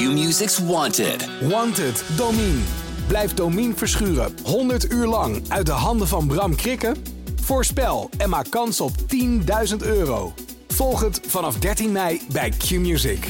Q-Music's Wanted. Wanted, Domine. Blijf Domine verschuren 100 uur lang uit de handen van Bram Krikken? Voorspel en maak kans op 10.000 euro. Volg het vanaf 13 mei bij Q-Music.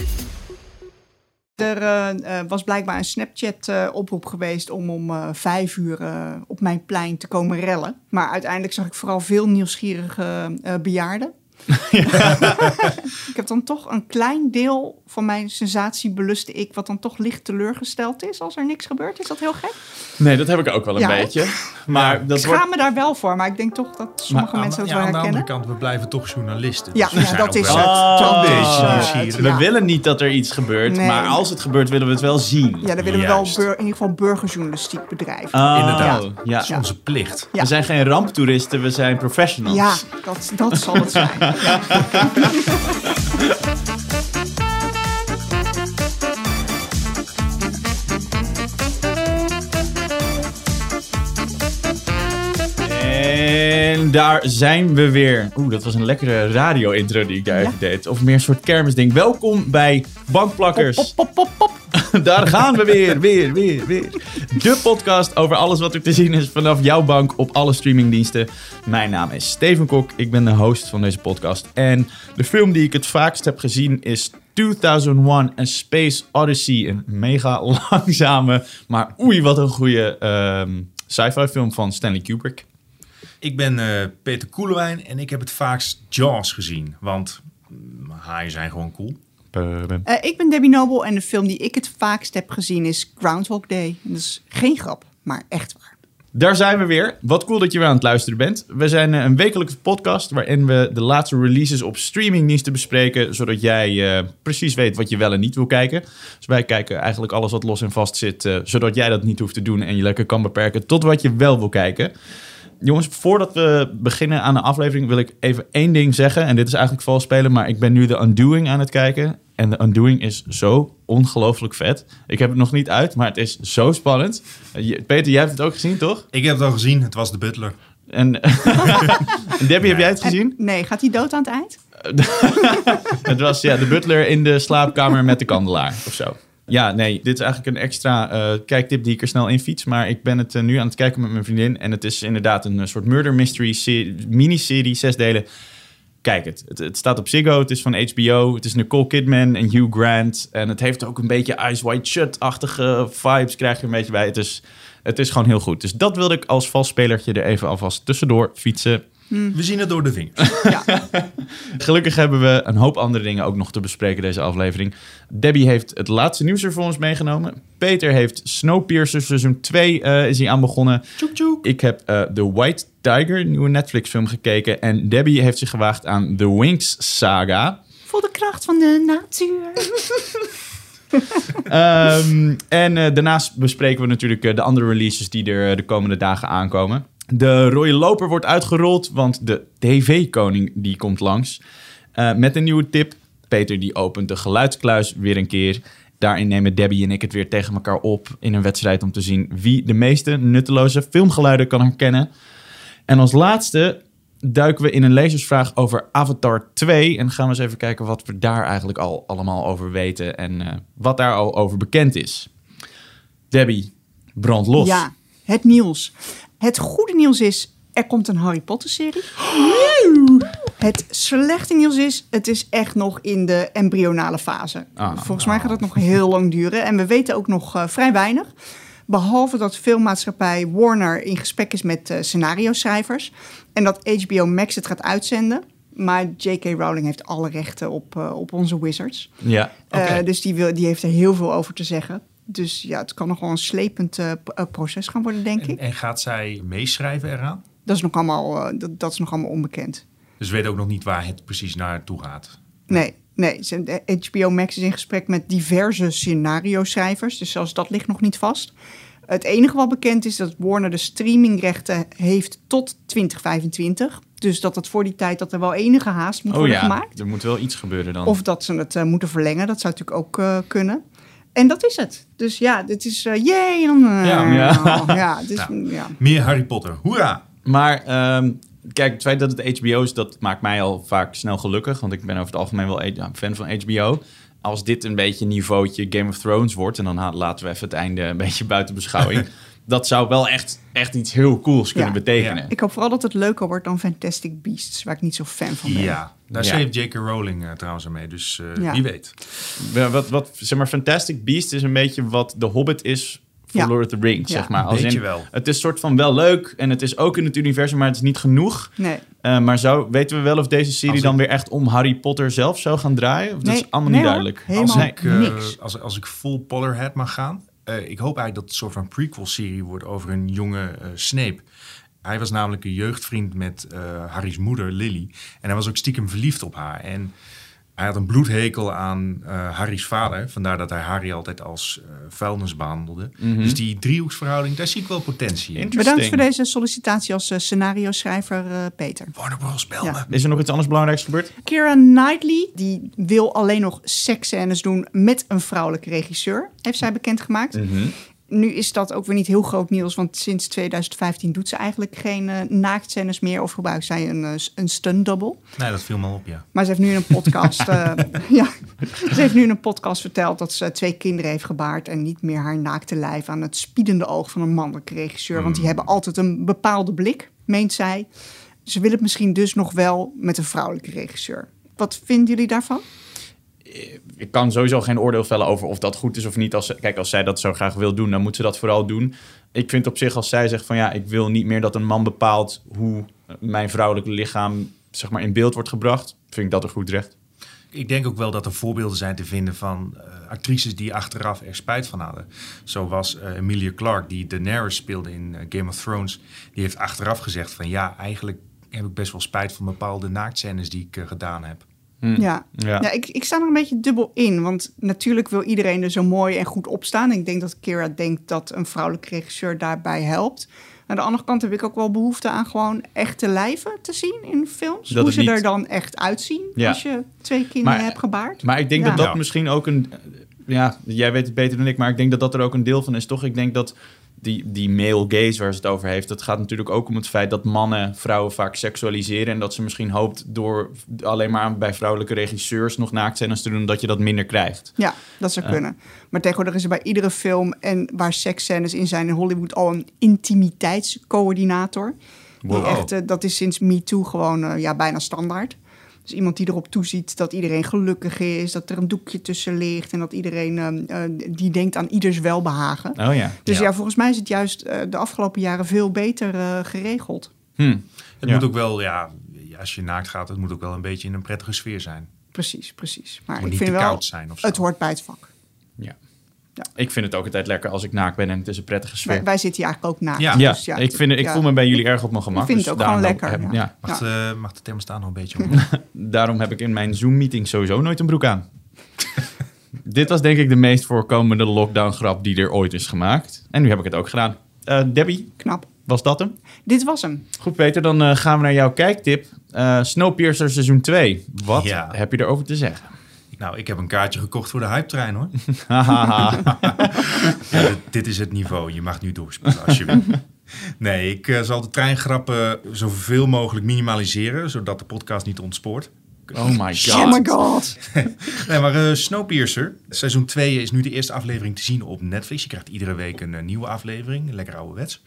Er eh, eh, was blijkbaar een Snapchat-oproep geweest om om eh, vijf uur eh, op mijn plein te komen rellen. Maar uiteindelijk zag ik vooral veel nieuwsgierige eh, bejaarden. ik heb dan toch een klein deel van mijn sensatiebeluste ik, wat dan toch licht teleurgesteld is als er niks gebeurt. Is dat heel gek? Nee, dat heb ik ook wel een Ja, beetje. Maar dat ik wordt... schaam me daar wel voor, maar ik denk toch dat sommige mensen dat ja, wel aan de andere herkennen. kant, we blijven toch journalisten. Ja, Dus ja, zijn dat is wel het. Oh, is het. We Ja. willen niet dat er iets gebeurt, Nee. maar als het gebeurt willen we het wel zien. Ja, dan willen we wel in ieder geval burgerjournalistiek bedrijven. Oh, Inderdaad. Ja. Dat is onze plicht. Ja. We zijn geen ramptoeristen, we zijn professionals. Ja, dat, dat zal het zijn. Yeah. En daar zijn we weer. Oeh, dat was een lekkere radio-intro die ik daar Ja. even deed. Of meer een soort kermisding. Welkom bij Bankplakkers. Pop, pop, pop, pop. Daar gaan we weer, weer, weer, weer. De podcast over alles wat er te zien is vanaf jouw bank op alle streamingdiensten. Mijn naam is Steven Kok, ik ben de host van deze podcast. En de film die ik het vaakst heb gezien is 2001 A Space Odyssey. Een mega langzame, maar oei wat een goede ehm, sci-fi film van Stanley Kubrick. Ik ben eh, Peter Koelewijn en ik heb het vaakst Jaws gezien. Want mm, haaien zijn gewoon cool. Eh, ik ben Debbie Noble en de film die ik het vaakst heb gezien is Groundhog Day. Dat is geen grap, maar echt waar. Daar zijn we weer. Wat cool dat je weer aan het luisteren bent. We zijn eh, een wekelijkse podcast waarin we de laatste releases op streamingdiensten bespreken, zodat jij precies weet wat je wel en niet wil kijken. Dus wij kijken eigenlijk alles wat los en vast zit, zodat jij dat niet hoeft te doen en je lekker kan beperken tot wat je wel wil kijken. Jongens, voordat we beginnen aan de aflevering wil ik even één ding zeggen. En dit is eigenlijk vals spelen, maar ik ben nu de Undoing aan het kijken. En de Undoing is zo ongelooflijk vet. Ik heb het nog niet uit, maar het is zo spannend. Eh, je- Peter, jij hebt het ook gezien, toch? Ik heb het al gezien, het was de butler. En, en Debbie, heb jij het gezien? En- nee, gaat hij dood aan het eind? Het was ja, de butler in de slaapkamer met de kandelaar of zo. Ja, nee, dit is eigenlijk een extra eh, kijktip die ik er snel in fiets. Maar ik ben het eh, nu aan het kijken met mijn vriendin. En het is inderdaad een eh, soort murder mystery serie- miniserie, zes delen. Kijk het. het. Staat op Ziggo, het is van HBO. Het is Nicole Kidman en Hugh Grant. En het heeft ook een beetje Eyes Wide Shut-achtige vibes, krijg je een beetje bij. Het is, het is gewoon heel goed. Dus dat wilde ik als vals spelertje er even alvast tussendoor fietsen. We zien het door de vingers. Gelukkig hebben we een hoop andere dingen ook nog te bespreken deze aflevering. Debbie heeft het laatste nieuws er voor ons meegenomen. Peter heeft Snowpiercer seizoen 2 eh, is hij aan begonnen. Tjoek tjoek. Ik heb eh, The White Tiger, een nieuwe Netflix film, gekeken. En Debbie heeft zich gewaagd aan The Winx Saga. Voel de kracht van de natuur. Ehm, en eh, daarnaast bespreken we natuurlijk de andere releases die er de komende dagen aankomen. De rode loper wordt uitgerold, want de TV-koning die komt langs. Eh, met een nieuwe tip. Peter die opent de geluidskluis weer een keer. Daarin nemen Debbie en ik het weer tegen elkaar op in een wedstrijd om te zien wie de meeste nutteloze filmgeluiden kan herkennen. En als laatste duiken we in een lezersvraag over Avatar 2. En gaan we eens even kijken wat we daar eigenlijk al allemaal over weten. En eh, wat daar al over bekend is. Debbie, brand los. Ja, het nieuws. Het goede nieuws is, er komt een Harry Potter serie. Het slechte nieuws is, het is echt nog in de embryonale fase. Ah, Volgens mij gaat het nog heel lang duren. En we weten ook nog eh, vrij weinig. Behalve dat filmmaatschappij Warner in gesprek is met eh, scenario-schrijvers. En dat HBO Max het gaat uitzenden. Maar J.K. Rowling heeft alle rechten op, eh, op onze wizards. Ja. Dus die, wil, die heeft er heel veel over te zeggen. Dus ja, het kan nog wel een slepend eh, eh, proces gaan worden, denk En, ik. en gaat zij meeschrijven eraan? Dat is, nog allemaal, eh, dat, dat is nog allemaal onbekend. Dus we weten ook nog niet waar het precies naartoe gaat. Nee, nee. HBO Max is in gesprek met diverse scenario-schrijvers. Dus zelfs dat ligt nog niet vast. Het enige wat bekend is dat Warner de streamingrechten heeft tot 2025. Dus dat het voor die tijd dat er wel enige haast moet Oh worden ja, gemaakt. er moet wel iets gebeuren dan. Of dat ze het moeten verlengen. Dat zou natuurlijk ook kunnen. En dat is het. Dus ja, dit is... eh yay! En dan, eh, Ja. Ja. ja, dus, Nou. ja. Meer Harry Potter. Hoera! Maar ehm, kijk, het feit dat het HBO is, dat maakt mij al vaak snel gelukkig. Want ik ben over het algemeen wel een fan van HBO. als dit een beetje niveautje Game of Thrones wordt... en dan laten we even het einde een beetje buiten beschouwing... dat zou wel echt, echt iets heel cools kunnen Ja. betekenen. Ik hoop vooral dat het leuker wordt dan Fantastic Beasts, waar ik niet zo fan van ben. Ja, daar Ja. schreef J.K. Rowling eh, trouwens aan mee. Dus eh, Ja. wie weet. Wa- Wat, wat, zeg maar, Fantastic Beast is een beetje wat The Hobbit is voor Ja. Lord of the Rings, Ja. zeg maar. Als Beetje in, wel. Het is soort van wel leuk en het is ook in het universum, maar het is niet genoeg. Nee. Eh, maar zou, weten we wel of deze serie dan weer echt om Harry Potter zelf zou gaan draaien? Of dat Nee, is allemaal nee niet hoor. duidelijk. Helemaal als ik, niks. Als, als ik full Potterhead mag gaan. Eh, ik hoop eigenlijk dat het een soort van prequel-serie wordt over een jonge eh, Snape. Hij was namelijk een jeugdvriend met eh, Harry's moeder, Lily. En hij was ook stiekem verliefd op haar. En hij had een bloedhekel aan eh, Harry's vader. Vandaar dat hij Harry altijd als eh, vuilnis behandelde. Dus die driehoeksverhouding, daar zie ik wel potentie in. Bedankt voor deze sollicitatie als eh, scenario-schrijver, eh, Peter. Warner Bros. bel Ja. me. Is er nog iets anders belangrijks gebeurd? Kira Knightley, die wil alleen nog seksscènes doen met een vrouwelijke regisseur, heeft zij bekendgemaakt. Mhm. Nu is dat ook weer niet heel groot nieuws, want sinds 2015 doet ze eigenlijk geen eh naaktscènes meer of gebruikt zij een, eh, een stunt double. Nee, dat viel me op, ja. Maar ze heeft nu in een podcast, eh, ja, ze heeft nu in een podcast verteld dat ze twee kinderen heeft gebaard en niet meer haar naakte lijf aan het spiedende oog van een mannelijke regisseur, want die hebben altijd een bepaalde blik, meent zij. Ze wil het misschien dus nog wel met een vrouwelijke regisseur. Wat vinden jullie daarvan? Ik kan sowieso geen oordeel vellen over of dat goed is of niet. Als, kijk, als zij dat zo graag wil doen, dan moet ze dat vooral doen. Ik vind op zich als zij zegt van ja, ik wil niet meer dat een man bepaalt hoe mijn vrouwelijke lichaam zeg maar, in beeld wordt gebracht, vind ik dat een goed recht. Ik denk ook wel dat er voorbeelden zijn te vinden van eh, actrices die achteraf er spijt van hadden. Zo was eh, Emilia Clarke, die Daenerys speelde in eh, Game of Thrones. Die heeft achteraf gezegd van ja, eigenlijk heb ik best wel spijt van bepaalde naaktscènes die ik eh, gedaan heb. Ja, Ja. ja. ik, ik sta er een beetje dubbel in. Want natuurlijk wil iedereen er zo mooi en goed op staan. Ik denk dat Kira denkt dat een vrouwelijke regisseur daarbij helpt. Aan de andere kant heb ik ook wel behoefte aan gewoon echte lijven te zien in films. Dat Hoe ze niet- er dan echt uitzien Ja. als je twee kinderen Maar- hebt gebaard. Maar ik denk Ja. dat dat Ja. misschien ook een. Ja, jij weet het beter dan ik, maar ik denk dat dat er ook een deel van is, toch? Ik denk dat die, die male gaze waar ze het over heeft, dat gaat natuurlijk ook om het feit dat mannen vrouwen vaak seksualiseren. En dat ze misschien hoopt door alleen maar bij vrouwelijke regisseurs nog naaktscènes te doen, dat je dat minder krijgt. Ja, dat zou kunnen. Maar tegenwoordig is er bij iedere film en waar seksscènes in zijn in Hollywood al een intimiteitscoördinator. Die Wow. echt, eh, dat is sinds MeToo gewoon eh, ja, bijna standaard. Dus iemand die erop toeziet dat iedereen gelukkig is, dat er een doekje tussen ligt en dat iedereen eh, eh, die denkt aan ieders welbehagen. Oh ja. Dus ja, Ja. volgens mij is het juist eh, de afgelopen jaren veel beter eh, geregeld. Hm. Het Ja. moet ook wel, ja, als je naakt gaat, het moet ook wel een beetje in een prettige sfeer zijn. Precies, precies. Maar Het moet ik niet vind te wel, koud zijn of zo. het hoort bij het vak. Ja. Ja. Ik vind het ook altijd lekker als ik naakt ben en het is een prettige sfeer. Wij, wij zitten hier eigenlijk ook naakt. Ja. ja, Dus ik, vind, ik ja. voel me bij jullie erg op mijn gemak. Ik vind dus het ook gewoon lekker, heb- ja. ja. Mag, de, mag de thermostat nog een beetje? Daarom heb ik in mijn Zoom-meeting sowieso nooit een broek aan. Dit was denk ik de meest voorkomende lockdown-grap die er ooit is gemaakt. En nu heb ik het ook gedaan. Eh, Debbie, Knap. was dat hem? Dit was hem. Goed Peter, dan eh, gaan we naar jouw kijktip. Eh, Snowpiercer seizoen 2. Wat Ja. heb je erover te zeggen? Nou, ik heb een kaartje gekocht voor de hype-trein hoor. Ja, dit, dit is het niveau. Je mag nu doorspoelen als je wil. Nee, ik eh, zal de treingrappen zoveel mogelijk minimaliseren, zodat de podcast niet ontspoort. oh my god. Oh my god. Nee, maar eh, Snowpiercer, seizoen 2 is nu de eerste aflevering te zien op Netflix. Je krijgt iedere week een eh, nieuwe aflevering, lekker ouderwets.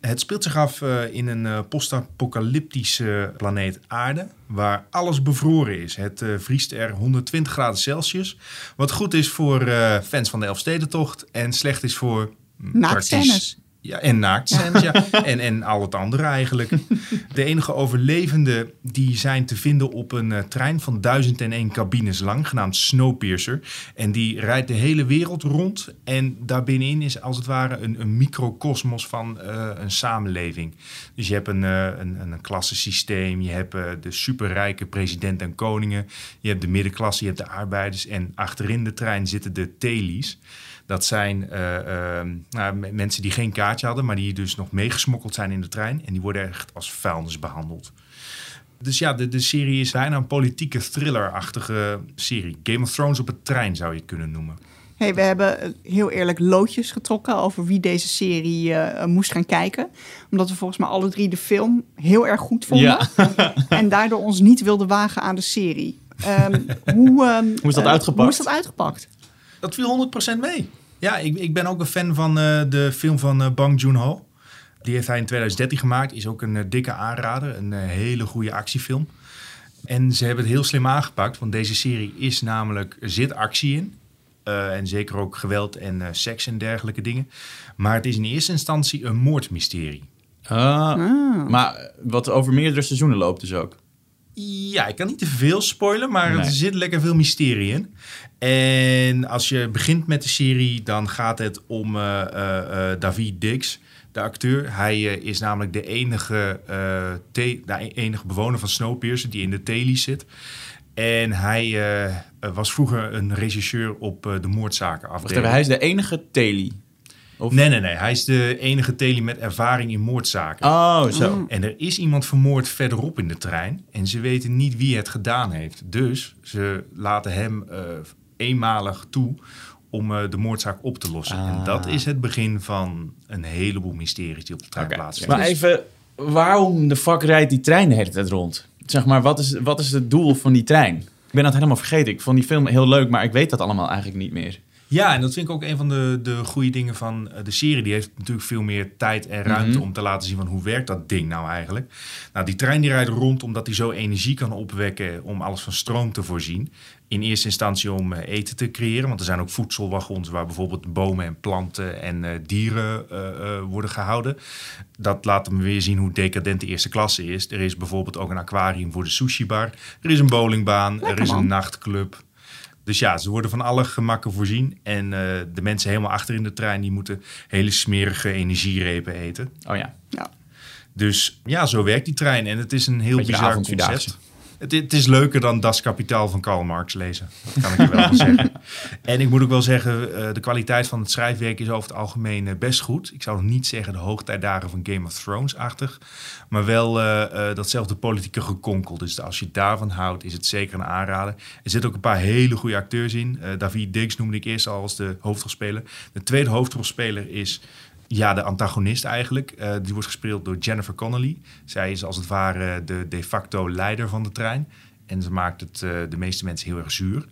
Het speelt zich af eh, in een eh, post-apocalyptische planeet Aarde, waar alles bevroren is. Het eh, vriest er 120 graden Celsius, wat goed is voor fans van de Elfstedentocht en slecht is voor... Naaktscènes. praktisch- Ja, en ja. En, en al het andere eigenlijk. De enige overlevenden die zijn te vinden op een eh, trein van 1001 cabines lang, genaamd Snowpiercer. En die rijdt de hele wereld rond. En daarbinnenin is als het ware een, een microcosmos van eh, een samenleving. Dus je hebt een, eh, een, een klassensysteem, je hebt de superrijke president en koningen, je hebt de middenklasse, je hebt de arbeiders. En achterin de trein zitten de telies. Dat zijn eh, ehm, nou, mensen die geen kaartje hadden, maar die dus nog meegesmokkeld zijn in de trein. En die worden echt als vuilnis behandeld. Dus ja, de, de serie is bijna een politieke thriller-achtige serie. Game of Thrones op het trein zou je het kunnen noemen. Hey, we hebben eh, heel eerlijk loodjes getrokken over wie deze serie eh, moest gaan kijken. Omdat we volgens mij alle drie de film heel erg goed vonden. Ja. en daardoor ons niet wilden wagen aan de serie. Ehm, hoe, ehm, Hoe is dat eh, uitgepakt? Hoe is dat uitgepakt? Dat viel 100% mee. Ja, ik, ik ben ook een fan van eh, de film van eh, Bang Joon-ho. Die heeft hij in 2013 gemaakt. Is ook een eh, dikke aanrader. Een hele goede actiefilm. En ze hebben het heel slim aangepakt. Want deze serie is namelijk... Er zit actie in. Eh, en zeker ook geweld en eh, seks en dergelijke dingen. Maar het is in eerste instantie een moordmysterie. Ah, Maar wat over meerdere seizoenen loopt dus ook. Ja, ik kan niet te veel spoilen, maar Nee. er zit lekker veel mysterie in. En als je begint met de serie, dan gaat het om eh, eh, David Dix, de acteur. Hij is namelijk de enige, de enige bewoner van Snowpiercer die in de Telies zit. En hij was vroeger een regisseur op de moordzaken hij is de enige Teli. Of... Nee, nee, nee. Hij is de enige Teli met ervaring in moordzaken. Oh, zo. En er is iemand vermoord verderop in de trein. En ze weten niet wie het gedaan heeft. Dus ze laten hem eh, eenmalig toe om eh, de moordzaak op te lossen. En dat is het begin van een heleboel mysteries die op de trein Oké. plaatsvinden. Maar even, waarom de fuck rijdt die trein de hele tijd rond? Zeg maar, wat is, wat is het doel van die trein? Ik ben dat helemaal vergeten. Ik vond die film heel leuk, maar ik weet dat allemaal eigenlijk niet meer. Ja, en dat vind ik ook een van de, de goede dingen van eh, de serie. Die heeft natuurlijk veel meer tijd en ruimte Mhm. om te laten zien van hoe werkt dat ding nou eigenlijk. Nou, die trein die rijdt rond omdat hij zo energie kan opwekken om alles van stroom te voorzien. In eerste instantie om eh, eten te creëren, want er zijn ook voedselwagons waar bijvoorbeeld bomen en planten en eh, dieren worden gehouden. Dat laat me weer zien hoe decadent de eerste klasse is. Er is bijvoorbeeld ook een aquarium voor de sushi bar. Er is een bowlingbaan, er is man. een nachtclub. Dus ja, ze worden van alle gemakken voorzien. En eh, de mensen helemaal achter in de trein... die moeten hele smerige energierepen eten. Oh ja. Ja. Dus ja, zo werkt die trein. En het is een heel Beetje bizar concept. Het, het is leuker dan Das Kapitaal van Karl Marx lezen. Dat kan ik je wel van zeggen. En ik moet ook wel zeggen, eh, de kwaliteit van het schrijfwerk is over het algemeen eh, best goed. Ik zou nog niet zeggen de hoogtijdagen van Game of Thrones-achtig. Maar wel eh, datzelfde politieke gekonkel. Dus als je daarvan houdt, is het zeker een aanrader. Er zitten ook een paar hele goede acteurs in. Eh, David Diggs noemde ik eerst al als de hoofdrolspeler. De tweede hoofdrolspeler is ja, de antagonist eigenlijk. Eh, die wordt gespeeld door Jennifer Connelly. Zij is als het ware de de facto leider van de trein. En ze maakt het eh, de meeste mensen heel erg zuur.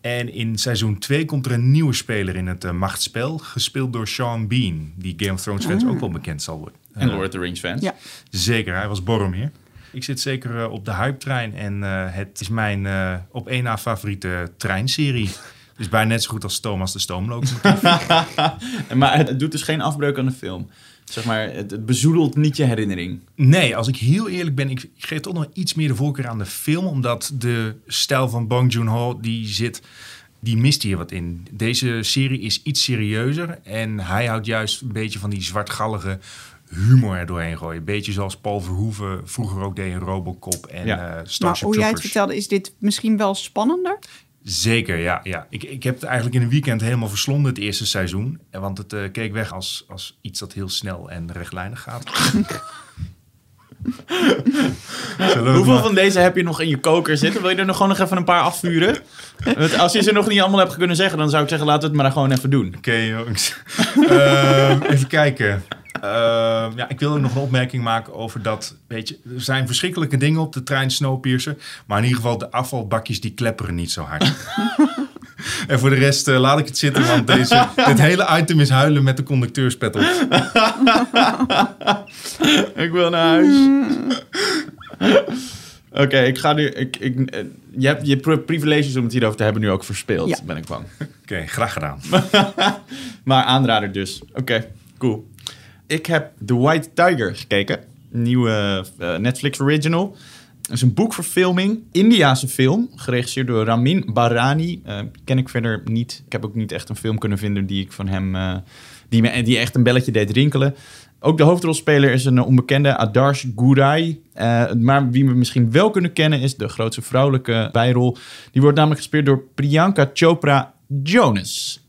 En in seizoen 2 komt er een nieuwe speler in het eh, machtsspel. Gespeeld door Sean Bean. Die Game of Thrones fans ook wel bekend zal worden. En Lord of the Rings fans. Ja. Zeker, hij was Boromir. Ik zit zeker op de hype-trein. En eh, het is mijn eh, op één na favoriete treinserie. Dus bijna net zo goed als Thomas de Stoomlocomotief. Maar het, het doet dus geen afbreuk aan de film. Zeg maar, het, het bezoedelt niet je herinnering. Nee, als ik heel eerlijk ben, ik, ik geef toch nog iets meer de voorkeur aan de film. Omdat de stijl van Bong Joon-ho, die zit... Die mist hier wat in. Deze serie is iets serieuzer. En hij houdt juist een beetje van die zwartgallige humor er doorheen gooien. Een beetje zoals Paul Verhoeven vroeger ook deed in Robocop en Ja. eh Maar hoe jij het vertelde, is dit misschien wel spannender? Zeker, ja. ja. Ik, ik heb het eigenlijk in een weekend helemaal verslonden, het eerste seizoen. En Want het eh, keek weg als, als iets dat heel snel en rechtlijnig gaat. Hoeveel maar- van deze heb je nog in je koker zitten? Wil je er nog gewoon nog even een paar afvuren? Want als je ze nog niet allemaal hebt kunnen zeggen, dan zou ik zeggen, laten we het maar gewoon even doen. Oké, jongens. Ehm, even kijken. Ehm, ja, ik wil ook nog een opmerking maken over dat, weet je, er zijn verschrikkelijke dingen op de trein Snowpiercer, maar in ieder geval de afvalbakjes die klepperen niet zo hard. en voor de rest eh, laat ik het zitten, want deze, dit hele item is huilen met de conducteurspet op. Ik wil naar huis. Oké, ik ga nu. Ik, ik, eh, je hebt je pri- privileges om het hierover te hebben nu ook verspeeld, Ja. ben ik bang. Oké, graag gedaan. Maar aanrader dus. Oké, cool. Ik heb The White Tiger gekeken. Nieuwe eh, Netflix original. Het is een boekverfilming. Indiase film. Geregisseerd door Ramin Barani. Eh, ken ik verder niet. Ik heb ook niet echt een film kunnen vinden die ik van hem... eh, die, me, die echt een belletje deed rinkelen. Ook de hoofdrolspeler is een onbekende Adarsh Gourai. Eh, maar wie we misschien wel kunnen kennen is de grootste vrouwelijke bijrol. Die wordt namelijk gespeeld door Priyanka Chopra Jonas.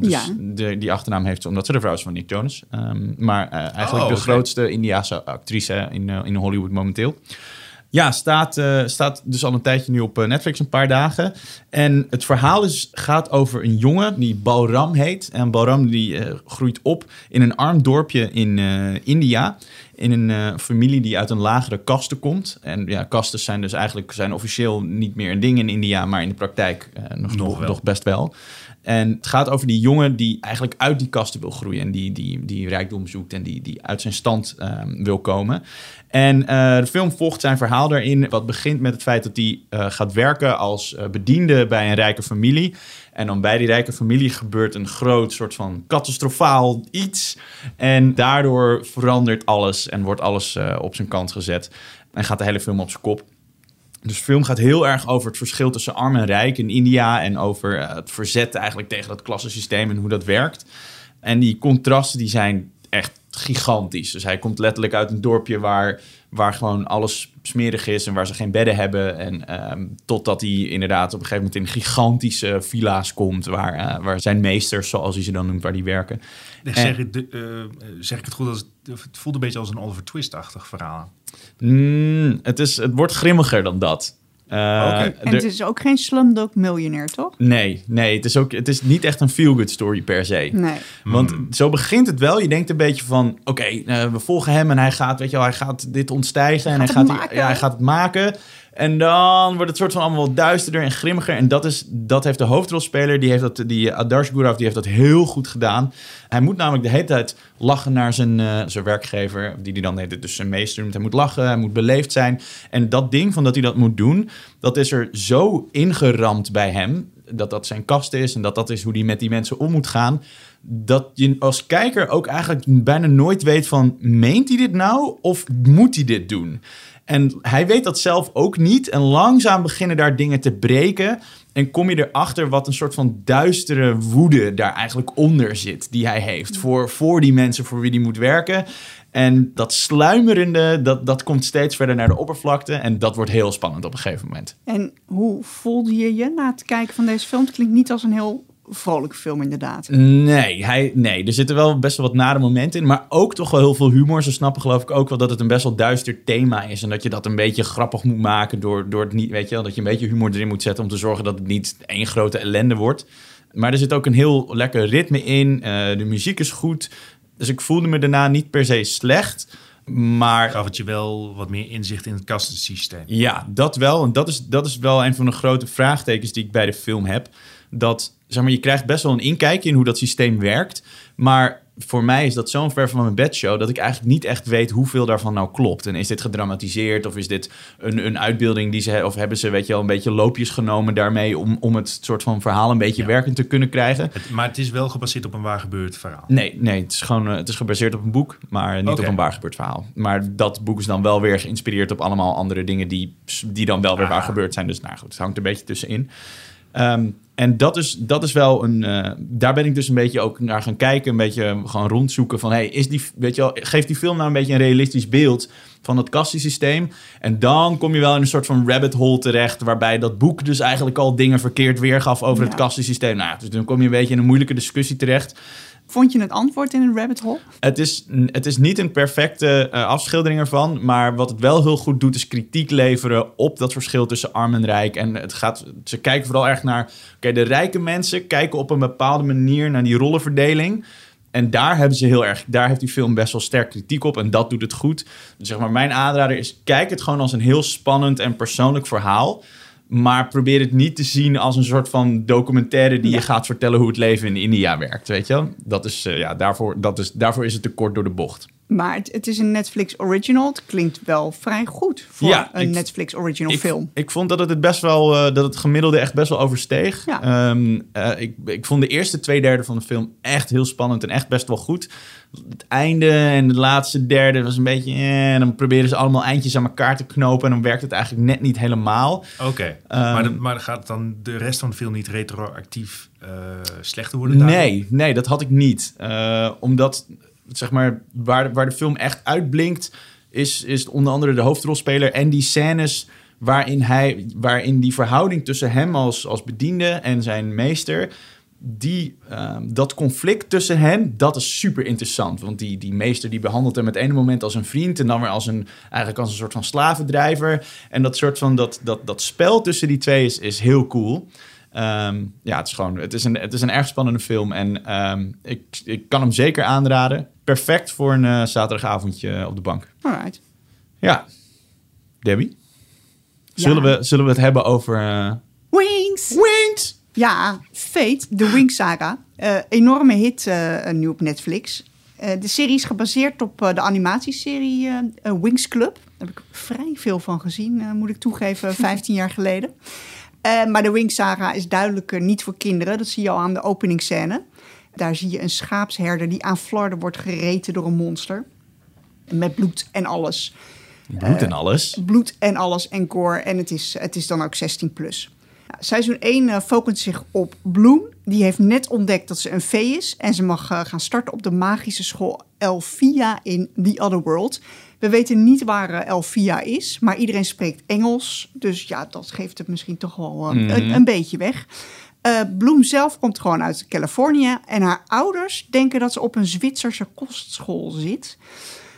Dus Ja. de, die achternaam heeft ze omdat ze de vrouw is van Nick Jonas. Ehm, maar eh, eigenlijk Oh, de grootste Indiase actrice in, eh, in Hollywood momenteel. Ja, staat, eh, staat dus al een tijdje nu op Netflix, een paar dagen. En het verhaal is, gaat over een jongen die Balram heet. En Balram die eh, groeit op in een arm dorpje in eh, India. In een eh, familie die uit een lagere kaste komt. En ja, kasten zijn dus eigenlijk zijn officieel niet meer een ding in India, maar in de praktijk nog, nog best wel. En het gaat over die jongen die eigenlijk uit die kasten wil groeien. En die, die, die rijkdom zoekt en die, die uit zijn stand ehm, wil komen. En eh, de film volgt zijn verhaal daarin. Wat begint met het feit dat hij eh, gaat werken als eh, bediende bij een rijke familie. En dan bij die rijke familie gebeurt een groot soort van catastrofaal iets. En daardoor verandert alles en wordt alles op zijn kant gezet. En gaat de hele film op zijn kop. Dus de film gaat heel erg over het verschil tussen arm en rijk in India. En over eh, het verzet eigenlijk tegen dat klassensysteem en hoe dat werkt. En die contrasten die zijn echt gigantisch. Dus hij komt letterlijk uit een dorpje waar, waar gewoon alles smerig is en waar ze geen bedden hebben. En ehm, totdat hij inderdaad op een gegeven moment in gigantische villa's komt, waar, eh, waar zijn meesters, zoals hij ze dan noemt, waar die werken. En- zeg, ik, de- eh, zeg ik het goed? Als, het het voelt een beetje als een Oliver Twist-achtig verhaal. Mm, het, is, het wordt grimmiger dan dat. Eh, Oké. En het is ook geen Slumdog Millionaire, toch? Nee, nee het, is ook, het is niet echt een feel-good story per se. Nee. Want Hmm. zo begint het wel. Je denkt een beetje van, oké, eh, we volgen hem en hij gaat, weet je wel, hij gaat dit ontstijgen en hij Gaat ja, hij gaat het maken. En dan wordt het soort van allemaal duisterder en grimmiger. En dat, is, dat heeft de hoofdrolspeler, die heeft dat, die Adarsh Gurav, die heeft dat heel goed gedaan. Hij moet namelijk de hele tijd lachen naar zijn, eh, zijn werkgever, die hij dan heet, dus zijn meester noemt. Hij moet lachen, hij moet beleefd zijn. En dat ding van dat hij dat moet doen, dat is er zo ingeramd bij hem, dat dat zijn kast is en dat dat is hoe hij met die mensen om moet gaan dat je als kijker ook eigenlijk bijna nooit weet van... meent hij dit nou of moet hij dit doen? En hij weet dat zelf ook niet. En langzaam beginnen daar dingen te breken. En kom je erachter wat een soort van duistere woede daar eigenlijk onder zit... die hij heeft voor, voor die mensen voor wie hij moet werken. En dat sluimerende, dat, dat komt steeds verder naar de oppervlakte. En dat wordt heel spannend op een gegeven moment. En hoe voelde je je na het kijken van deze film? Het klinkt niet als een heel vrolijke film, inderdaad. Nee, hij, nee, er zitten wel best wel wat nare momenten in. Maar ook toch wel heel veel humor. Ze snappen geloof ik ook wel dat het een best wel duister thema is. En dat je dat een beetje grappig moet maken door, door het niet, weet je wel, dat je een beetje humor erin moet zetten om te zorgen dat het niet één grote ellende wordt. Maar er zit ook een heel lekker ritme in. Eh, de muziek is goed. Dus ik voelde me daarna niet per se slecht. Maar Gaf het je wel wat meer inzicht in het kastensysteem. ja, dat wel. En dat is, dat is wel een van de grote vraagtekens die ik bij de film heb. Dat, zeg maar, je krijgt best wel een inkijkje in hoe dat systeem werkt. Maar voor mij is dat zo'n ver van mijn bedshow... dat ik eigenlijk niet echt weet hoeveel daarvan nou klopt. En is dit gedramatiseerd of is dit een, een uitbeelding die ze... of hebben ze, weet je wel, een beetje loopjes genomen daarmee... om, om het soort van verhaal een beetje Ja. werkend te kunnen krijgen? Het, maar het is wel gebaseerd op een waar gebeurd verhaal. Nee, nee het, is gewoon, eh, het is gebaseerd op een boek, maar niet op een waar gebeurd verhaal. Maar dat boek is dan wel weer geïnspireerd op allemaal andere dingen die, die dan wel weer waar Ah. gebeurd zijn. Dus nou goed, het hangt een beetje tussenin. Ehm, en dat is, dat is wel een. eh, daar ben ik dus een beetje ook naar gaan kijken. Een beetje gewoon rondzoeken van. Hey, is die, weet je wel, geeft die film nou een beetje een realistisch beeld van het kastensysteem? En dan kom je wel in een soort van rabbit hole terecht. Waarbij dat boek dus eigenlijk al dingen verkeerd weergaf over het Ja. kastensysteem. Nou, dus dan kom je een beetje in een moeilijke discussie terecht. Vond je het antwoord in een rabbit hole? Het is, het is niet een perfecte eh, afschildering ervan. Maar wat het wel heel goed doet, is kritiek leveren op dat verschil tussen arm en rijk. En het gaat, ze kijken vooral erg naar. Oké, de rijke mensen kijken op een bepaalde manier naar die rollenverdeling. En daar hebben ze heel erg, daar heeft die film best wel sterk kritiek op. En dat doet het goed. Dus zeg maar, mijn aanrader is: kijk het gewoon als een heel spannend en persoonlijk verhaal. Maar probeer het niet te zien als een soort van documentaire die je gaat vertellen hoe het leven in India werkt. Weet je? Dat is, eh, ja, daarvoor, dat is, daarvoor is het te kort door de bocht. Maar het, het is een Netflix original. Het klinkt wel vrij goed voor Ja, een ik- Netflix original Ik, film. ik vond dat het, het best wel, eh, dat het gemiddelde echt best wel oversteeg. Ja. Ehm, eh, ik, ik vond de eerste twee derde van de film echt heel spannend en echt best wel goed. Het einde en de laatste derde was een beetje... Eh, en dan proberen ze allemaal eindjes aan elkaar te knopen... en dan werkt het eigenlijk net niet helemaal. Oké, Ehm, maar, maar gaat dan de rest van de film niet retroactief eh, slechter worden? Nee, nee, dat had ik niet. Eh, omdat, zeg maar, waar, waar de film echt uitblinkt, is, is onder andere de hoofdrolspeler en die scènes waarin, hij, waarin die verhouding tussen hem als, als bediende en zijn meester, die, ehm, dat conflict tussen hen, dat is super interessant. Want die, die meester die behandelt hem het ene moment als een vriend... en dan weer als een, eigenlijk als een soort van slavendrijver. En dat soort van, dat, dat, dat spel tussen die twee is, is heel cool. Ehm, ja, het is gewoon, het is een, het is een erg spannende film. En ehm, ik, ik kan hem zeker aanraden. Perfect voor een eh, zaterdagavondje op de bank. Alright. Ja. Debbie? Zullen, we, zullen we het hebben over... eh, Wings! Wings! Ja, Fate, de Wings Saga. Eh, enorme hit eh, nu op Netflix. Eh, de serie is gebaseerd op eh, de animatieserie eh, eh, Wings Club. Daar heb ik vrij veel van gezien, eh, moet ik toegeven, 15 jaar geleden. Eh, maar de Wings Saga is duidelijk eh, niet voor kinderen. Dat zie je al aan de openingsscène. Daar zie je een schaapsherder die aan Florida wordt gereten door een monster. Met bloed en alles. Bloed en alles. Bloed en alles en gore. En het is, het is dan ook 16 plus. Seizoen 1 eh, focust zich op Bloom. Die heeft net ontdekt dat ze een vee is. En ze mag eh, gaan starten op de magische school Elfia in The Other World. We weten niet waar eh, Elfia is. Maar iedereen spreekt Engels. Dus ja, dat geeft het misschien toch wel eh, een, een beetje weg. Eh Bloem zelf komt gewoon uit Californië. En haar ouders denken dat ze op een Zwitserse kostschool zit.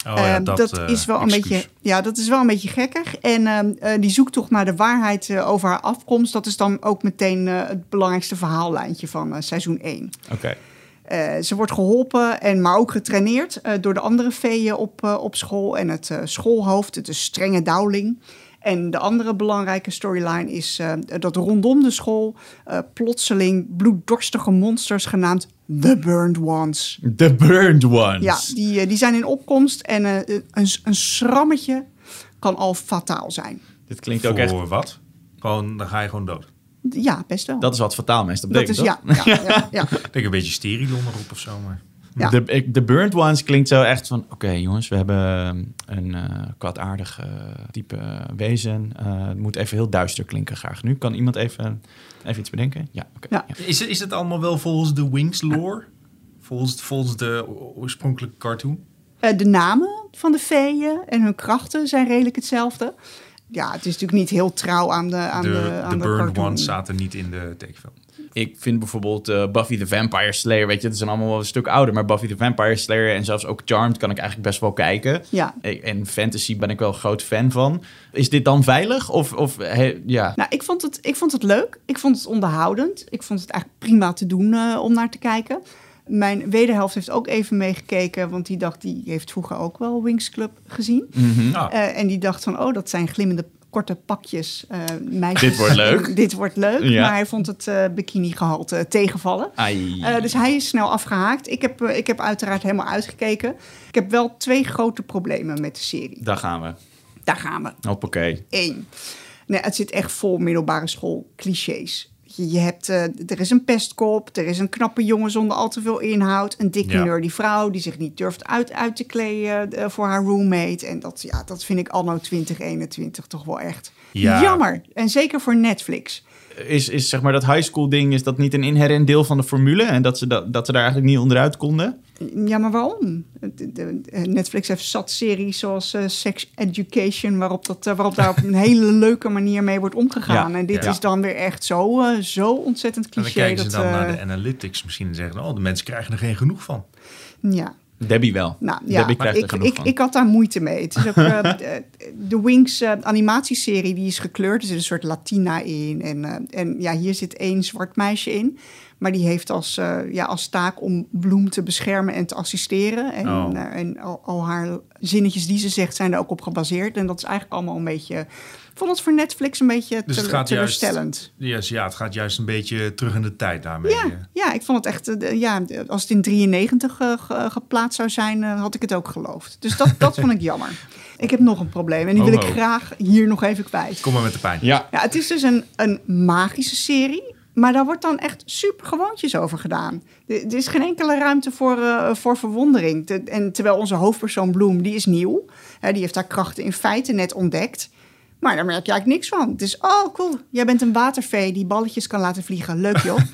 Oh ja, Ehm, dat, dat, eh, is wel een excuus. beetje, ja, dat is wel een beetje gekkig. En ehm, eh, die zoektocht naar de waarheid eh, over haar afkomst, dat is dan ook meteen eh, het belangrijkste verhaallijntje van eh, seizoen 1. Oké. Eh, ze wordt geholpen, en, maar ook getraineerd eh, door de andere veeën op, eh, op school en het eh, schoolhoofd, het is strenge Dowling. En de andere belangrijke storyline is eh, dat rondom de school eh, plotseling bloeddorstige monsters genaamd The Burned Ones The Burned Ones. ja, die, eh, die zijn in opkomst en eh, een, een schrammetje kan al fataal zijn. Dit klinkt ook echt... Voor wat? Gewoon, dan ga je gewoon dood. Ja, best wel. Dat is wat fataal meestal Dat betekent, is, toch? ja, ja, ja, ja. Ik denk een beetje sterilon erop of zo, maar... Ja. De, ik- de Burned Ones klinkt zo echt van... Oké jongens, we hebben een eh kwaadaardig eh, type wezen. Eh, het moet even heel duister klinken graag. Nu kan iemand even, even iets bedenken? Ja, oké. Ja. ja. Is, het- is het allemaal wel volgens de Wings lore? Volgens, volgens de oorspronkelijke cartoon? Eh, de namen van de veeën en hun krachten zijn redelijk hetzelfde. Ja, het is natuurlijk niet heel trouw aan de, aan de de, aan de de, Burned cartoon. Ones zaten niet in de tekenfilm. Ik vind bijvoorbeeld eh, Buffy the Vampire Slayer... Weet je, het zijn allemaal wel een stuk ouder. Maar Buffy the Vampire Slayer en zelfs ook Charmed... kan ik eigenlijk best wel kijken. Ja. En fantasy ben ik wel een groot fan van. Is dit dan veilig? Of, of he- ja... Nou, ik vond, het, ik vond het leuk. Ik vond het onderhoudend. Ik vond het eigenlijk prima te doen eh, om naar te kijken. Mijn wederhelft heeft ook even meegekeken, want die dacht, die heeft vroeger ook wel Wings Club gezien. Ah, Eh, en die dacht van, oh, dat zijn glimmende korte pakjes. eh meisjes. Dit wordt leuk. Dit wordt leuk. Ja. Maar hij vond het eh bikini-gehalte tegenvallen. Eh, dus hij is snel afgehaakt. Ik heb, ik heb uiteraard helemaal uitgekeken. Ik heb wel twee grote problemen met de serie. Daar gaan we. Daar gaan we. Hoppakee. Eén. Nee, het zit echt vol middelbare school clichés. Je, hebt, eh, er is een pestkop, er is een knappe jongen zonder al te veel inhoud, een dikke Ja. nerdy vrouw die zich niet durft uit, uit te kleden eh, voor haar roommate. En dat, ja, dat vind ik anno 2021 toch wel echt Ja. jammer. En zeker voor Netflix. Is, is zeg maar dat high school ding, is dat niet een inherent deel van de formule? En dat ze, dat, dat ze daar eigenlijk niet onderuit konden? Ja, maar waarom? Netflix heeft zat series zoals eh, Sex Education, waarop, dat, eh, waarop daar op een hele leuke manier mee wordt omgegaan. Ja, en dit ja. is dan weer echt zo, eh, zo ontzettend en dan cliché. kijken ze dan naar de analytics misschien en zeggen... oh, de mensen krijgen er geen genoeg van. Ja, Debbie wel. nou ja, Debbie krijgt er ik, genoeg ik, van. ik had daar moeite mee. Het is ook, eh, de- de Wings animatieserie, die is gekleurd. Er zit een soort Latina in. En, eh, en ja, hier zit één zwart meisje in. Maar die heeft als, eh, ja, als taak om Bloem te beschermen en te assisteren. En, Oh. eh, en al, al haar zinnetjes die ze zegt zijn er ook op gebaseerd. En dat is eigenlijk allemaal een beetje... Ik vond het voor Netflix een beetje Dus het tele- gaat juist- teleurstellend. Yes, ja, het gaat juist een beetje terug in de tijd daarmee. Ja, eh. ja, ik vond het echt. ja, als het in 93 eh, ge- geplaatst zou zijn, had ik het ook geloofd. Dus dat, dat vond ik jammer. Ik heb nog een probleem en die wil ik Oh, oh. graag hier nog even kwijt. Kom maar met de pijn. Ja, Ja, het is dus een, een magische serie. Maar daar wordt dan echt super gewoontjes over gedaan. Er, er is geen enkele ruimte voor, eh, voor verwondering. De- en terwijl onze hoofdpersoon Bloem, die is nieuw. Hè, die heeft haar krachten in feite net ontdekt. Maar daar merk je eigenlijk niks van. Het is, oh cool, jij bent een watervee die balletjes kan laten vliegen. Leuk joh.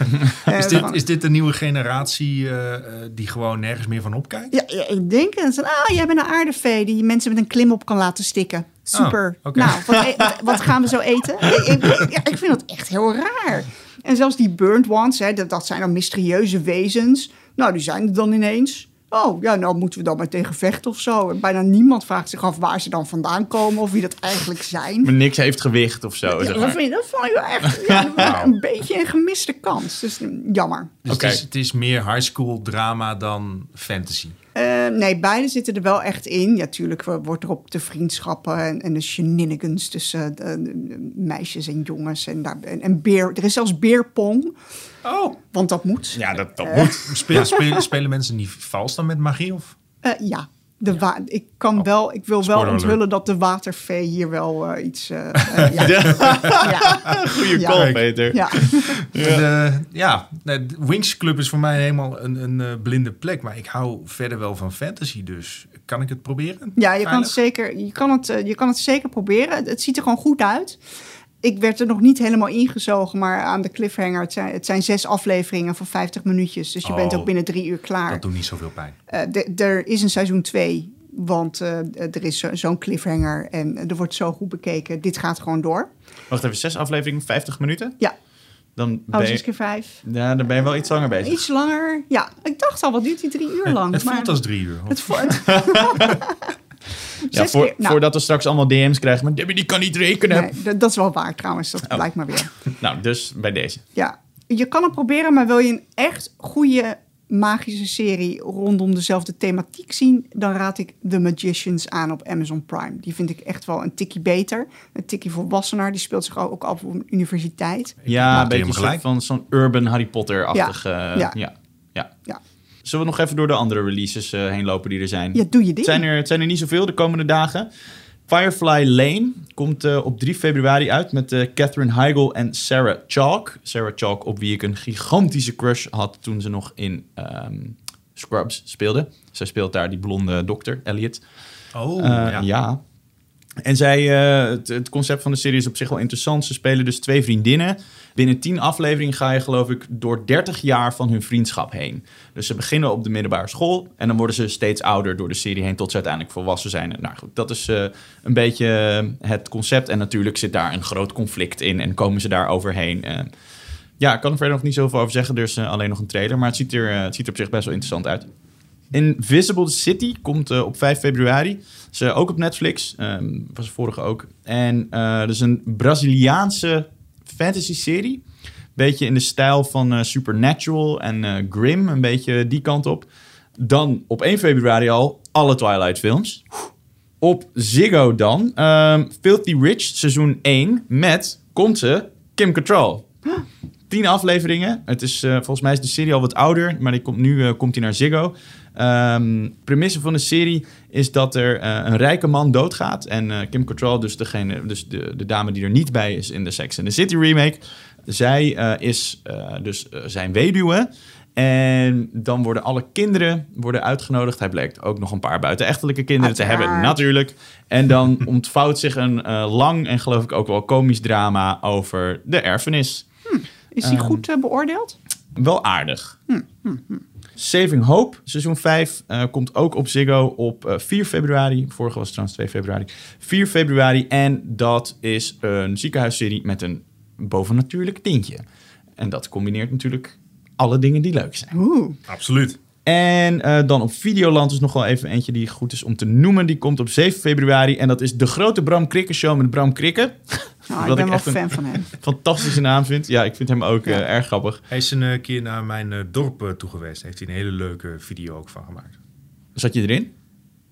Eh, Is dit, is dit de nieuwe generatie eh, die gewoon nergens meer van opkijkt? Ja, ja, ik denk het. Ah, jij bent een aardevee die mensen met een klim op kan laten stikken. Super. Oh, oké. Nou, wat, e- wat gaan we zo eten? Ik, ik vind dat echt heel raar. En zelfs die burnt ones, hè, dat, dat zijn dan mysterieuze wezens. Nou, die zijn er dan ineens. Oh, ja, nou moeten we dan maar tegen vechten of zo. En bijna niemand vraagt zich af waar ze dan vandaan komen of wie dat eigenlijk zijn. Maar niks heeft gewicht of zo. Ja, zeg dat, maar. vind ik, dat vond ik wel echt ja, een beetje een gemiste kans. Dus mm, jammer. Dus Oké. het, is, het is meer high school drama dan fantasy. Eh, nee, beide zitten er wel echt in. Ja, tuurlijk eh, wordt er op de vriendschappen en, en de shenanigans tussen de, de meisjes en jongens. En, daar, en, en beer, er is zelfs beerpong, Oh. want dat moet. Ja, dat, dat Eh. moet. Speel, spelen mensen niet vals dan met magie? Of? Eh, ja, de ik, kan wel, ik wil wel onthullen dat de watervee hier wel eh, iets... eh, eh, ja. ja. Goeie Ja. call, Peter. Ja. Ja, ja de Wings Club is voor mij helemaal een, een blinde plek. Maar ik hou verder wel van fantasy, dus kan ik het proberen? Ja, je kan, het zeker, je, kan het, je kan het zeker proberen. Het, het ziet er gewoon goed uit. Ik werd er nog niet helemaal ingezogen, maar aan de cliffhanger. Het zijn, het zijn zes afleveringen van 50 minuutjes. Dus je bent Oh, ook binnen drie uur klaar. Dat doet niet zoveel pijn. Eh, er is een seizoen 2, want eh, er is zo- zo'n cliffhanger en er wordt zo goed bekeken. Dit gaat gewoon door. Wacht even, zes afleveringen, 50 minuten? Ja, Dan oh, ben zes je, keer vijf. ja, dan ben je wel iets langer bezig. Iets langer. Ja, ik dacht al, wat duurt die drie uur lang? Het Maar voelt als drie uur. Het voelt... Ja, voor, keer- nou, Voordat we straks allemaal DM's krijgen. Maar Debbie, die kan niet rekenen. nee, dat, dat is wel waar trouwens, dat Oh. blijkt maar weer. Nou, dus bij deze. Ja, je kan het proberen, maar wil je een echt goede magische serie rondom dezelfde thematiek zien, dan raad ik The Magicians aan op Amazon Prime. Die vind ik echt wel een tikkie beter. Een tikkie volwassener. Die speelt zich ook af op een universiteit. Ja, een beetje van zo'n urban Harry Potter-achtig. eh, Ja. Ja. Ja. Ja. Zullen we nog even door de andere releases eh, heen lopen die er zijn? Ja, doe je Het ding. zijn, er, het zijn er niet zoveel de komende dagen. Firefly Lane komt eh, op 3 februari uit met eh, Catherine Heigl en Sarah Chalk. Sarah Chalk, op wie ik een gigantische crush had toen ze nog in ehm, Scrubs speelde. Zij speelt daar die blonde dokter, Elliot. Oh, ja. ja. En zij, eh, het, concept van de serie is op zich wel interessant. Ze spelen dus twee vriendinnen. Binnen tien afleveringen ga je geloof ik door 30 jaar van hun vriendschap heen. Dus ze beginnen op de middelbare school en dan worden ze steeds ouder door de serie heen tot ze uiteindelijk volwassen zijn. Nou goed, dat is eh, een beetje eh, het concept. En natuurlijk zit daar een groot conflict in en komen ze daar overheen. Ja, ik kan er verder nog niet zoveel over zeggen. Er is alleen nog een trailer, maar het ziet, er, het ziet er op zich best wel interessant uit. Invisible City komt eh, op 5 februari. Is eh, ook op Netflix. Ehm, was vorige ook. En eh dat is een Braziliaanse fantasy-serie. Beetje in de stijl van Supernatural en Grimm. Een beetje die kant op. Dan op 1 februari al alle Twilight-films. Op Ziggo dan ehm, Filthy Rich seizoen 1 met, komt ze, Kim Cattrall. Tien afleveringen. Het is, volgens mij is de serie al wat ouder, maar die komt, nu komt hij naar Ziggo. Ehm premisse van de serie is dat er eh, een rijke man doodgaat. En eh, Kim Cattrall, dus, degene, dus de, de dame die er niet bij is in de Sex and the City remake... zij eh, is dus zijn weduwe. En dan worden alle kinderen worden uitgenodigd. Hij blijkt ook nog een paar buitenechtelijke kinderen te hebben, natuurlijk. En dan ontvouwt zich een lang en geloof ik ook wel komisch drama over de erfenis. Is die Ehm, goed beoordeeld? Wel aardig. Saving Hope, seizoen 5, eh, komt ook op Ziggo op eh, 4 februari. Vorige was het trouwens 2 februari. 4 februari. En dat is een ziekenhuisserie met een bovennatuurlijk tintje. En dat combineert natuurlijk alle dingen die leuk zijn. Oeh. Absoluut. En eh, dan op Videoland is nog wel even eentje die goed is om te noemen. Die komt op 7 februari. En dat is de grote Bram Krikke Show met Bram Krikke. Nou, ik ben ik wel echt een- fan van hem. Fantastische naam vind. Ja, ik vind hem ook Ja. eh, erg grappig. Hij is een eh, keer naar mijn eh, dorp eh, toe geweest. Heeft hij een hele leuke video ook van gemaakt. Zat je erin?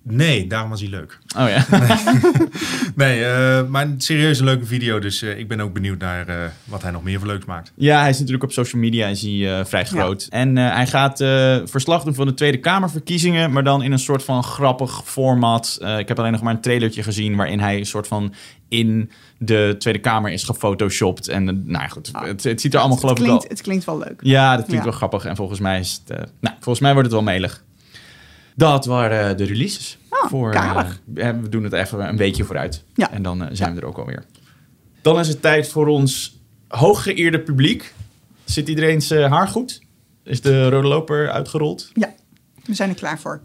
Nee, daarom was hij leuk. Oh ja. Nee, eh, maar een serieuze leuke video. Dus eh, ik ben ook benieuwd naar eh, wat hij nog meer voor leuks maakt. Ja, hij is natuurlijk op social media is hij, eh, vrij groot. En eh, hij gaat eh, verslag doen van de Tweede Kamerverkiezingen, maar dan in een soort van grappig format. Eh, ik heb alleen nog maar een trailertje gezien waarin hij een soort van in de Tweede Kamer is gefotoshopt. En nou ja, goed, het, het ziet er allemaal geloof ik wel... het klinkt wel leuk. Ja, dat klinkt Ja. wel grappig. En volgens mij is het... eh, nou, volgens mij wordt het wel melig. Dat waren eh, de releases. Oh, voor, eh, we doen het even een weekje vooruit. Ja. En dan zijn we er ook alweer. Dan is het tijd voor ons hooggeëerde publiek. Zit iedereen zijn haar goed? Is de rode loper uitgerold? Ja, we zijn er klaar voor.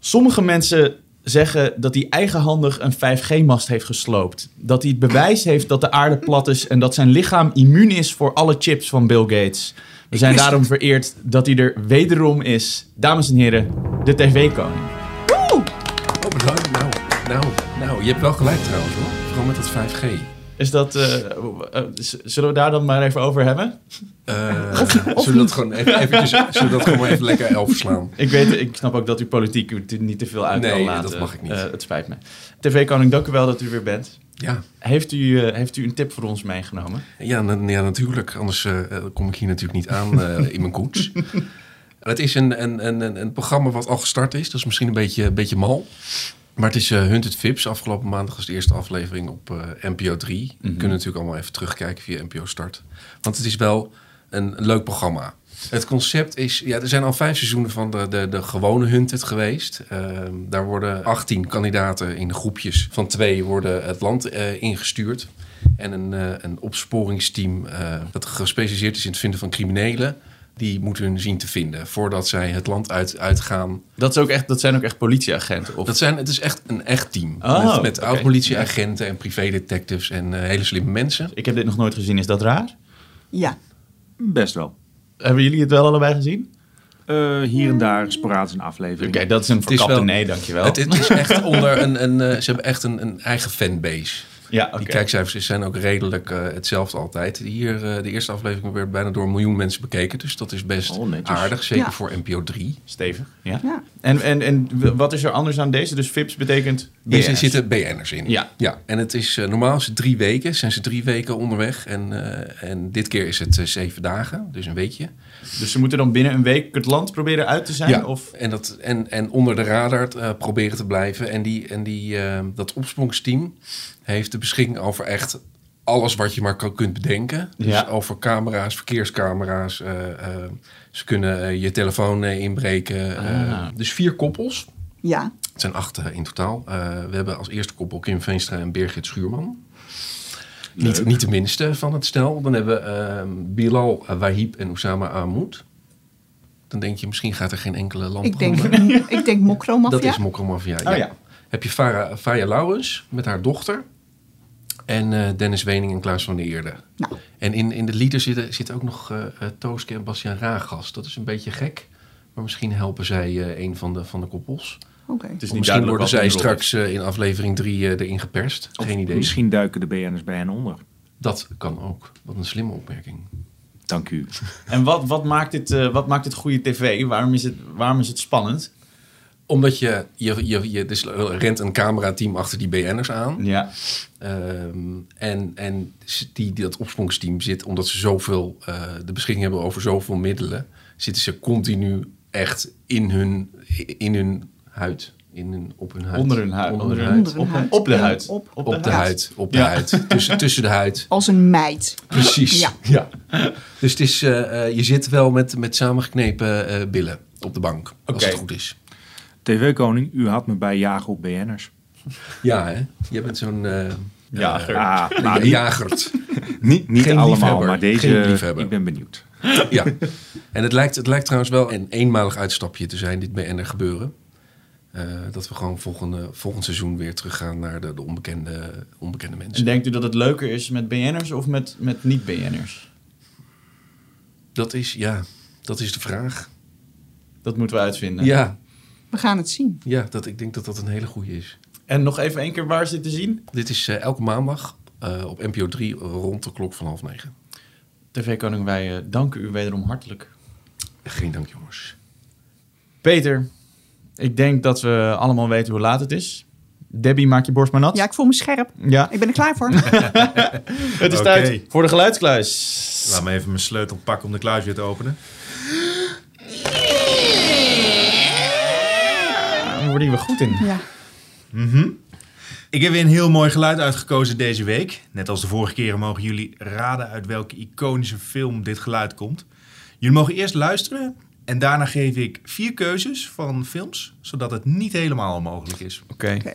Sommige mensen zeggen dat hij eigenhandig een 5G-mast heeft gesloopt. Dat hij het bewijs heeft dat de aarde plat is en dat zijn lichaam immuun is voor alle chips van Bill Gates. We zijn daarom vereerd dat hij er wederom is. Dames en heren, de tv-koning. Oh, bedankt. Nou, nou, nou, je hebt wel gelijk trouwens hoor. Vooral met dat 5G. Is dat, eh, eh, zullen we daar dan maar even over hebben? Eh, zullen we dat gewoon even, eventjes, zullen we dat gewoon even lekker elf slaan? Ik, weet, ik snap ook dat u politiek u niet te veel uit Nee, kan dat laten. mag ik niet. Het spijt me. TV-koning, dank u wel dat u weer bent. Ja, Heeft u, heeft u een tip voor ons meegenomen? ja, na- ja natuurlijk. Anders eh, kom ik hier natuurlijk niet aan eh, in mijn koets. Het is een, een, een, een- een programma wat al gestart is. Dat is misschien een beetje, een beetje mal. Maar het is eh Hunted Vips. Afgelopen maandag was de eerste aflevering op eh, NPO 3. Je kunt natuurlijk allemaal even terugkijken via NPO Start. Want het is wel een, een leuk programma. Het concept is... Ja, er zijn al vijf seizoenen van de, de, de gewone Hunted geweest. Ehm, daar worden 18 kandidaten in groepjes van twee worden het land eh, ingestuurd. En een, een opsporingsteam dat gespecialiseerd is in het vinden van criminelen... die moeten hun zien te vinden voordat zij het land uit, uitgaan Dat, is ook echt, dat zijn ook echt politieagenten? Of... dat zijn, het is echt een echt team. Oh, met oud-politieagenten en privédetectives en eh, hele slimme mensen. Ik heb dit nog nooit gezien. Is dat raar? Ja. Best wel. Hebben jullie het wel allebei gezien? Eh, hier en daar sporadisch een aflevering. Oké, dat is een is verkapte wel- nee, dankjewel. Het, het is echt onder een, een eh, ze hebben echt een, een eigen fanbase. Ja, oké. Die kijkcijfers zijn ook redelijk eh, hetzelfde altijd. Hier, eh, de eerste aflevering werd bijna door een miljoen mensen bekeken. Dus dat is best Oh, aardig. Zeker Ja. voor NPO 3. Stevig, ja. Ja. En, en, en wat is er anders aan deze? Dus VIPS betekent BN'ers. zitten BN'ers in. Ja. ja. En het is eh, normaal is het drie weken. Zijn ze drie weken onderweg. En, eh, en dit keer is het zeven dagen. Dus een weekje. Dus ze moeten dan binnen een week het land proberen uit te zijn? Ja, Of... en, dat, en, en onder de radar eh, proberen te blijven. En, die, en die, eh, dat opsporingsteam heeft de beschikking over echt alles wat je maar kan, kunt bedenken. Dus Ja. over camera's, verkeerscamera's. eh, eh, ze kunnen eh, je telefoon inbreken. eh, Ah. dus vier koppels. Ja. Het zijn acht in totaal. Eh, we hebben als eerste koppel Kim Veenstra en Birgit Schuurman. Niet, niet de minste van het stel. Dan hebben we ehm, Bilal Wahib en Oussama Ahmoud. Dan denk je, misschien gaat er geen enkele lamp Ik denk, ik denk Mokromafia. Dat is Mokromafia. Oh ja. Heb je Farah, Faya Lauwens met haar dochter. En eh, Dennis Wening en Klaas van der Eerde. Nou. En in, in de lieder zitten, zitten ook nog eh eh, Tooske en Bastiaan Ragas. Dat is een beetje gek. Maar misschien helpen zij eh, een van de, van de koppels. Oké. Het is Of niet misschien worden zij straks eh, in aflevering 3 erin geperst. Of Geen idee. Misschien duiken de BN'ers bij hen onder. Dat kan ook. Wat een slimme opmerking. Dank u. En wat, wat, maakt dit, eh, wat maakt dit goede tv? Waarom is het, waarom is het spannend? Omdat je, je, je, je dus rent een camerateam achter die BN'ers aan. Ja. Ehm, en en die, die, dat opsporingsteam zit, omdat ze zoveel eh, de beschikking hebben over zoveel middelen, zitten ze continu echt in hun, in hun huid. In hun, op hun huid. Onder hun huid. Onder Onder hun huid. Onder hun Op, huid. op de Ja, huid. op- Op de huid. Op de Ja. huid. Tussen, tussen de huid. Als een meid. Precies. Ja. Ja. Dus het is, eh, eh, je zit wel met, met samengeknepen eh, billen op de bank. Als het goed is. TV-koning, u had me bij jagen op BN'ers. Ja, hè? Jij bent zo'n... eh Jager. Ah, eh, nou, niet, jagert. niet, niet Geen allemaal, liefhebber. maar deze, Geen liefhebber. ik ben benieuwd. Ja, en het lijkt, het lijkt trouwens wel een eenmalig uitstapje te zijn, dit BNR gebeuren. Eh, dat we gewoon volgende, volgend seizoen weer teruggaan naar de, de onbekende, onbekende En mensen. denkt u dat het leuker is met BN'ers of met, met niet-BN'ers? Dat is, ja, dat is de vraag. Dat moeten we uitvinden. Ja, We gaan het zien. ja dat, ik denk dat dat een hele goede is. En nog even één keer waar is dit te zien? Dit is eh, elke maandag eh, op NPO 3 rond de klok van half negen. TV-koning, wij eh, danken u wederom hartelijk. Geen dank, jongens. Peter, ik denk dat we allemaal weten hoe laat het is. Debbie, maak je borst maar nat. Ja, ik voel me scherp. Ja. Ik ben er klaar voor. Het is tijd voor de geluidskluis. Laat me even mijn sleutel pakken om de kluis weer te openen. Daar worden we goed in. Ja. Ik heb weer een heel mooi geluid uitgekozen deze week. Net als de vorige keren mogen jullie raden uit welke iconische film dit geluid komt. Jullie mogen eerst luisteren en daarna geef ik vier keuzes van films, zodat het niet helemaal onmogelijk is. Oké. Oké.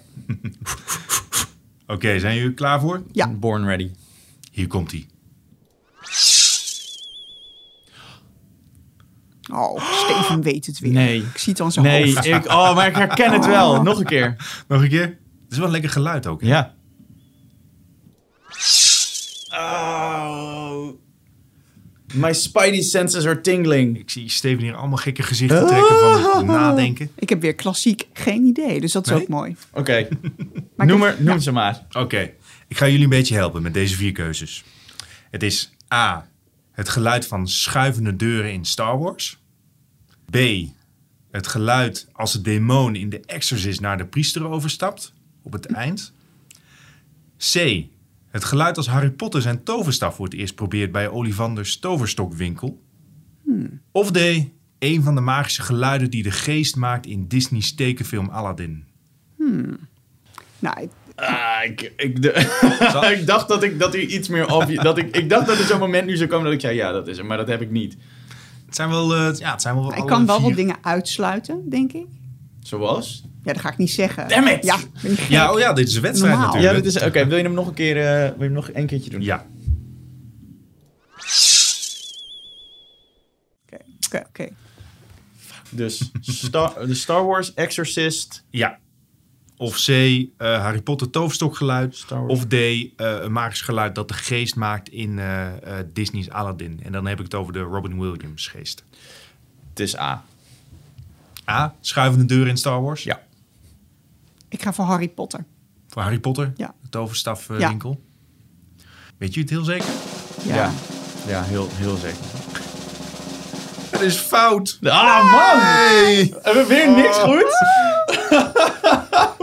Oké, zijn jullie klaar voor? Ja. Born ready. Hier komt hij. Oh, Steven weet het weer. Nee. Ik zie het aan zijn Nee, hoofd. ik, oh, maar ik herken het wel. Nog een keer. Nog een keer. Het is wel een lekker geluid ook. hè? Ja. Oh. My spidey senses are tingling. Ik zie Steven hier allemaal gekke gezichten trekken van het nadenken. Ik heb weer klassiek geen idee, dus dat is Nee? ook mooi. Oké, noem, er- noem ja. ze maar. Oké, ik ga jullie een beetje helpen met deze vier keuzes. Het is A. Het geluid van schuivende deuren in Star Wars. B. Het geluid als de demon in The Exorcist naar de priester overstapt op het eind. C. Het geluid als Harry Potter zijn toverstaf voor het eerst probeert bij Ollivanders toverstokwinkel. Of D. Een van de magische geluiden die de geest maakt in Disney's tekenfilm Aladdin. Nou, ik- Ah, ik, ik, de- ik dacht dat, ik, dat u iets meer op... Dat ik, ik dacht dat er zo'n moment nu zou komen dat ik zei, ja, dat is het. Maar dat heb ik niet. Het zijn wel, eh, ja, het zijn wel ik kan wel vier- wat dingen uitsluiten, denk ik. Zoals? Ja, dat ga ik niet zeggen. Damn it! Ja? Ja, oh ja, dit is een wedstrijd Normaal. natuurlijk. Ja, dit is... Oké, wil je hem nog een keer... eh, wil je hem nog een keertje doen? Ja, Oké, oké, oké. Dus Star, de Star Wars Exorcist... ja. Of C, eh, Harry Potter toverstokgeluid. Of D, eh, een magisch geluid dat de geest maakt in eh, eh, Disney's Aladdin. En dan heb ik het over de Robin Williams geest. Het is A. A, schuivende deuren in Star Wars. Ja. Ik ga voor Harry Potter. Voor Harry Potter, Ja. de toverstafwinkel. Weet je het heel zeker? Ja. Ja, ja heel, heel zeker. Het is fout. Ah, man! Hebben we weer niks goed?